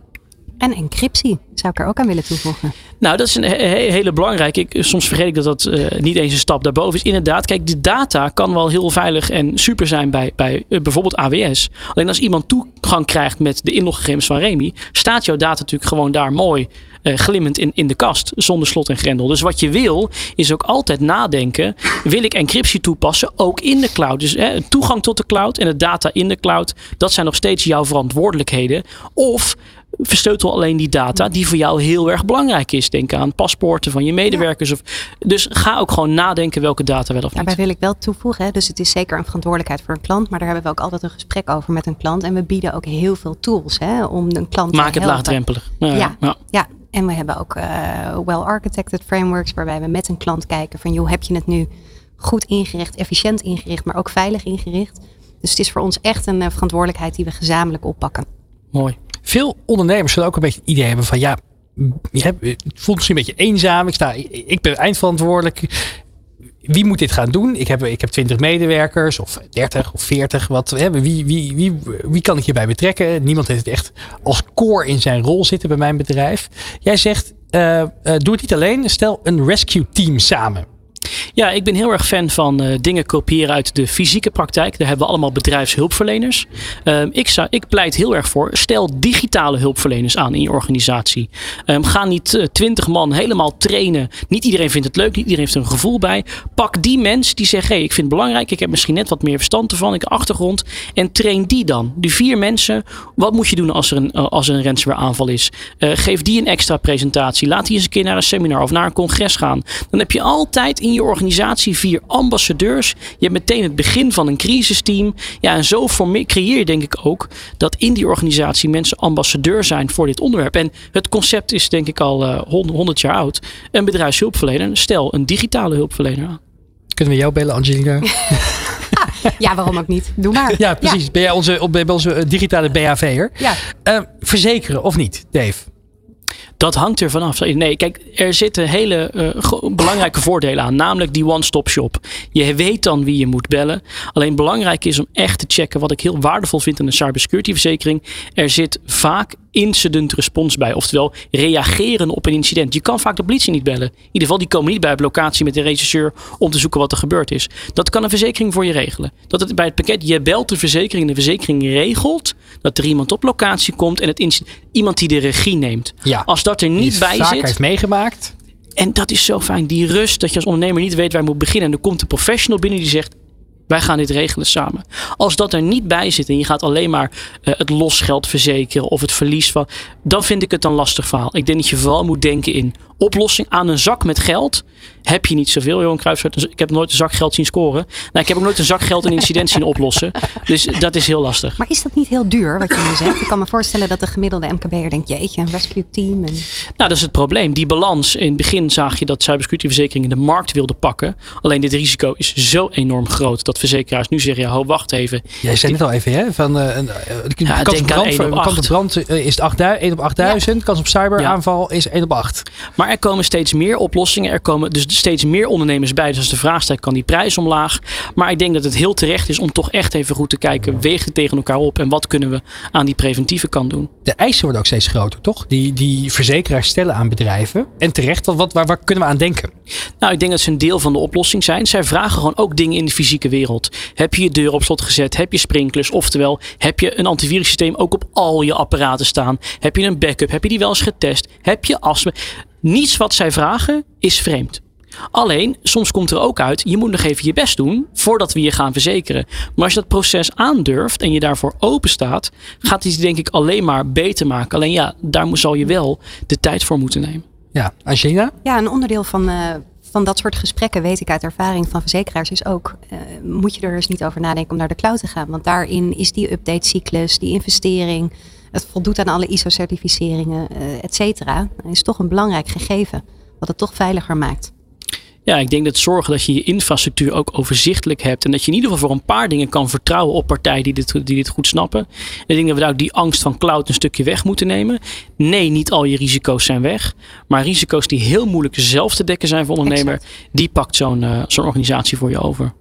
En encryptie zou ik er ook aan willen toevoegen. Nou, dat is een he hele belangrijke. Ik, soms vergeet ik dat dat uh, niet eens een stap daarboven is. Inderdaad, kijk, de data kan wel heel veilig en super zijn bij, bij uh, bijvoorbeeld AWS. Alleen als iemand toegang krijgt met de inloggegevens van Remy, staat jouw data natuurlijk gewoon daar mooi uh, glimmend in, in de kast, zonder slot en grendel. Dus wat je wil, is ook altijd nadenken: wil ik encryptie toepassen ook in de cloud? Dus hè, toegang tot de cloud en de data in de cloud, dat zijn nog steeds jouw verantwoordelijkheden. Of versleutel alleen die data die voor jou heel erg belangrijk is. Denk aan paspoorten van je medewerkers. Ja. Of, dus ga ook gewoon nadenken welke data wel of niet. Daarbij wil ik wel toevoegen. Hè, dus het is zeker een verantwoordelijkheid voor een klant. Maar daar hebben we ook altijd een gesprek over met een klant. En we bieden ook heel veel tools hè, om een klant Maak te het laagdrempelig. Ja, ja, ja. ja. En we hebben ook uh, well-architected frameworks. Waarbij we met een klant kijken van joh, heb je het nu goed ingericht, efficiënt ingericht, maar ook veilig ingericht. Dus het is voor ons echt een uh, verantwoordelijkheid die we gezamenlijk oppakken. Mooi. Veel ondernemers zullen ook een beetje het idee hebben van ja, het voelt misschien een beetje eenzaam. Ik, sta, ik ben eindverantwoordelijk. Wie moet dit gaan doen? Ik heb, ik heb 20 medewerkers of 30 of 40. Wat, hè, wie, wie, wie, wie kan ik hierbij betrekken? Niemand heeft het echt als core in zijn rol zitten bij mijn bedrijf. Jij zegt, uh, uh, doe het niet alleen. Stel een rescue team samen. Ja, ik ben heel erg fan van uh, dingen kopiëren uit de fysieke praktijk. Daar hebben we allemaal bedrijfshulpverleners. Uh, ik, zou, ik pleit heel erg voor, stel digitale hulpverleners aan in je organisatie. Um, ga niet uh, twintig man helemaal trainen. Niet iedereen vindt het leuk, niet iedereen heeft er een gevoel bij. Pak die mensen die zeggen, hey, ik vind het belangrijk. Ik heb misschien net wat meer verstand ervan, ik heb achtergrond. En train die dan. Die vier mensen, wat moet je doen als er een, als er een ransomware aanval is? geef die een extra presentatie. Laat die eens een keer naar een seminar of naar een congres gaan. Dan heb je altijd in je organisatie vier ambassadeurs. Je hebt meteen het begin van een crisisteam. Ja, en zo creëer je denk ik ook dat in die organisatie mensen ambassadeur zijn voor dit onderwerp. En het concept is denk ik al uh, 100 jaar oud. Een bedrijfshulpverlener, stel een digitale hulpverlener aan. Kunnen we jou bellen, Angelina? ja, waarom ook niet? Doe maar. Ja, precies. Ja. Ben jij onze, ben onze digitale BHV'er? Ja. Uh, verzekeren of niet, Dave? Dat hangt er vanaf. Nee, kijk, er zitten hele uh, belangrijke voordelen aan. Namelijk die one-stop shop. Je weet dan wie je moet bellen. Alleen belangrijk is om echt te checken. Wat ik heel waardevol vind in een cybersecurity verzekering. Er zit vaak incident response bij. Oftewel reageren op een incident. Je kan vaak de politie niet bellen. In ieder geval, die komen niet bij op locatie met de regisseur om te zoeken wat er gebeurd is. Dat kan een verzekering voor je regelen. Dat het bij het pakket, je belt de verzekering. De verzekering regelt dat er iemand op locatie komt en het iemand die de regie neemt. Ja, als dat er niet bij vaak zit. heeft meegemaakt. En dat is zo fijn. Die rust dat je als ondernemer niet weet waar je moet beginnen. En er komt een professional binnen die zegt: wij gaan dit regelen samen. Als dat er niet bij zit en je gaat alleen maar uh, het losgeld verzekeren of het verlies van. Dan vind ik het een lastig verhaal. Ik denk dat je vooral moet denken in oplossing aan een zak met geld. Heb je niet zoveel, Johan Cruijff. Ik heb nooit een zak geld zien scoren. Nou, ik heb ook nooit een zak geld een incident zien oplossen. Dus dat is heel lastig. Maar is dat niet heel duur wat je nu zegt? Ik kan me voorstellen dat de gemiddelde MKB'er denkt, jeetje, een rescue team. En... Nou, dat is het probleem. Die balans. In het begin zag je dat cybersecurity verzekeringen de markt wilden pakken. Alleen dit risico is zo enorm groot dat verzekeraars nu zeggen, ja, ho, wacht even. Jij zei net al even, hè? Van, uh, een, de ja, kans, op brand, op kans op brand is 1 op 8000. Ja. Kans op cyberaanval ja. is 1 op 8. Maar er komen steeds meer oplossingen. Er komen dus steeds meer ondernemers bij. Dus als de vraag stelt, kan die prijs omlaag? Maar ik denk dat het heel terecht is om toch echt even goed te kijken. Weeg het tegen elkaar op en wat kunnen we aan die preventieve kant doen? De eisen worden ook steeds groter, toch? Die, die verzekeraars stellen aan bedrijven. En terecht, wat, waar, waar kunnen we aan denken? Nou, ik denk dat ze een deel van de oplossing zijn. Zij vragen gewoon ook dingen in de fysieke wereld. Heb je je deur op slot gezet? Heb je sprinklers? Oftewel, heb je een antivirussysteem ook op al je apparaten staan? Heb je een backup? Heb je die wel eens getest? Heb je astma? Niets wat zij vragen is vreemd. Alleen, soms komt er ook uit, je moet nog even je best doen voordat we je gaan verzekeren. Maar als je dat proces aandurft en je daarvoor open staat, gaat het denk ik alleen maar beter maken. Alleen ja, daar zal je wel de tijd voor moeten nemen. Ja, Angela? Ja, een onderdeel van, uh, van dat soort gesprekken, weet ik uit ervaring van verzekeraars, is ook, uh, moet je er dus niet over nadenken om naar de cloud te gaan. Want daarin is die update-cyclus, die investering, het voldoet aan alle ISO-certificeringen, uh, et cetera, is toch een belangrijk gegeven, wat het toch veiliger maakt. Ja, ik denk dat zorgen dat je je infrastructuur ook overzichtelijk hebt. En dat je in ieder geval voor een paar dingen kan vertrouwen op partijen die dit, die dit goed snappen. En ik denk dat we daar ook die angst van cloud een stukje weg moeten nemen. Nee, niet al je risico's zijn weg. Maar risico's die heel moeilijk zelf te dekken zijn voor ondernemer. Exact. Die pakt zo'n uh, zo'n organisatie voor je over.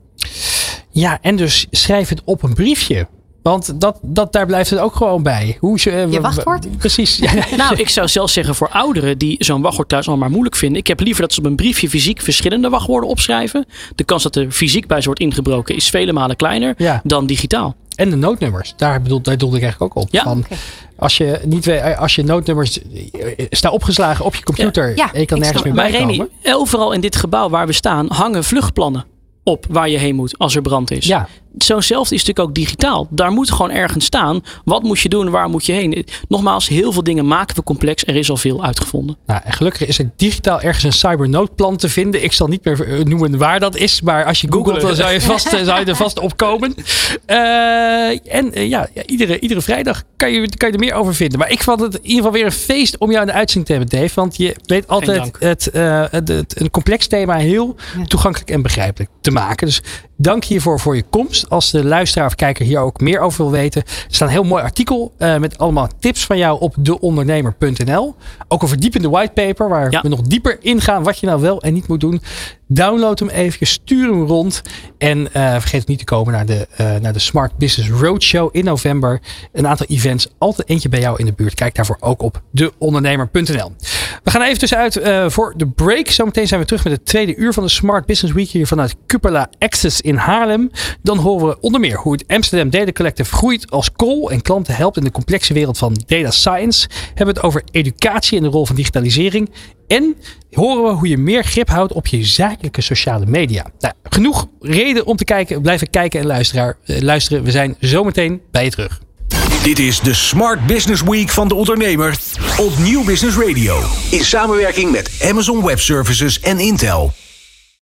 Ja, en dus schrijf het op een briefje. Want dat, dat, daar blijft het ook gewoon bij. Hoe ze, je wachtwoord? Precies. [LAUGHS] nou, ik zou zelfs zeggen voor ouderen die zo'n wachtwoord thuis al maar moeilijk vinden. Ik heb liever dat ze op een briefje fysiek verschillende wachtwoorden opschrijven. De kans dat er fysiek bij ze wordt ingebroken is vele malen kleiner ja. dan digitaal. En de noodnummers. Daar bedoelde, daar bedoelde ik eigenlijk ook op. Ja. Van, okay. als, je niet, als je noodnummers staan opgeslagen op je computer ja. Ja, en je kan nergens meer bij komen. Remy, overal in dit gebouw waar we staan hangen vluchtplannen op waar je heen moet als er brand is. Ja. Zo'nzelfde is natuurlijk ook digitaal. Daar moet gewoon ergens staan. Wat moet je doen? Waar moet je heen? Nogmaals, heel veel dingen maken we complex. Er is al veel uitgevonden. Nou, en gelukkig is er digitaal ergens een cybernoodplan te vinden. Ik zal niet meer noemen waar dat is. Maar als je googelt, dan zou je, vast, zou je er vast op komen. Uh, en uh, ja, iedere, iedere vrijdag kan je, kan je er meer over vinden. Maar ik vond het in ieder geval weer een feest om jou in de uitzending te hebben, Dave. Want je weet altijd het, uh, het, het, een complex thema heel toegankelijk en begrijpelijk te maken. Dus dank hiervoor voor je komst. Als de luisteraar of kijker hier ook meer over wil weten, er staat een heel mooi artikel uh, met allemaal tips van jou op deondernemer.nl. Ook een verdiepende whitepaper waar ja. we nog dieper ingaan wat je nou wel en niet moet doen. Download hem even, stuur hem rond. En uh, vergeet niet te komen naar de, uh, naar de Smart Business Roadshow in november. Een aantal events, altijd eentje bij jou in de buurt. Kijk daarvoor ook op deondernemer.nl. We gaan even tussenuit uh, voor de break. Zometeen zijn we terug met het tweede uur van de Smart Business Week hier vanuit Cupola Access in Haarlem. Dan horen we onder meer hoe het Amsterdam Data Collective groeit als call en klanten helpt in de complexe wereld van data science. Hebben we het over educatie en de rol van digitalisering. En horen we hoe je meer grip houdt op je zakelijke sociale media. Nou, genoeg reden om te kijken, blijven kijken en luisteren. luisteren. We zijn zometeen bij je terug. Dit is de Smart Business Week van de ondernemer op Nieuw Business Radio. In samenwerking met Amazon Web Services en Intel.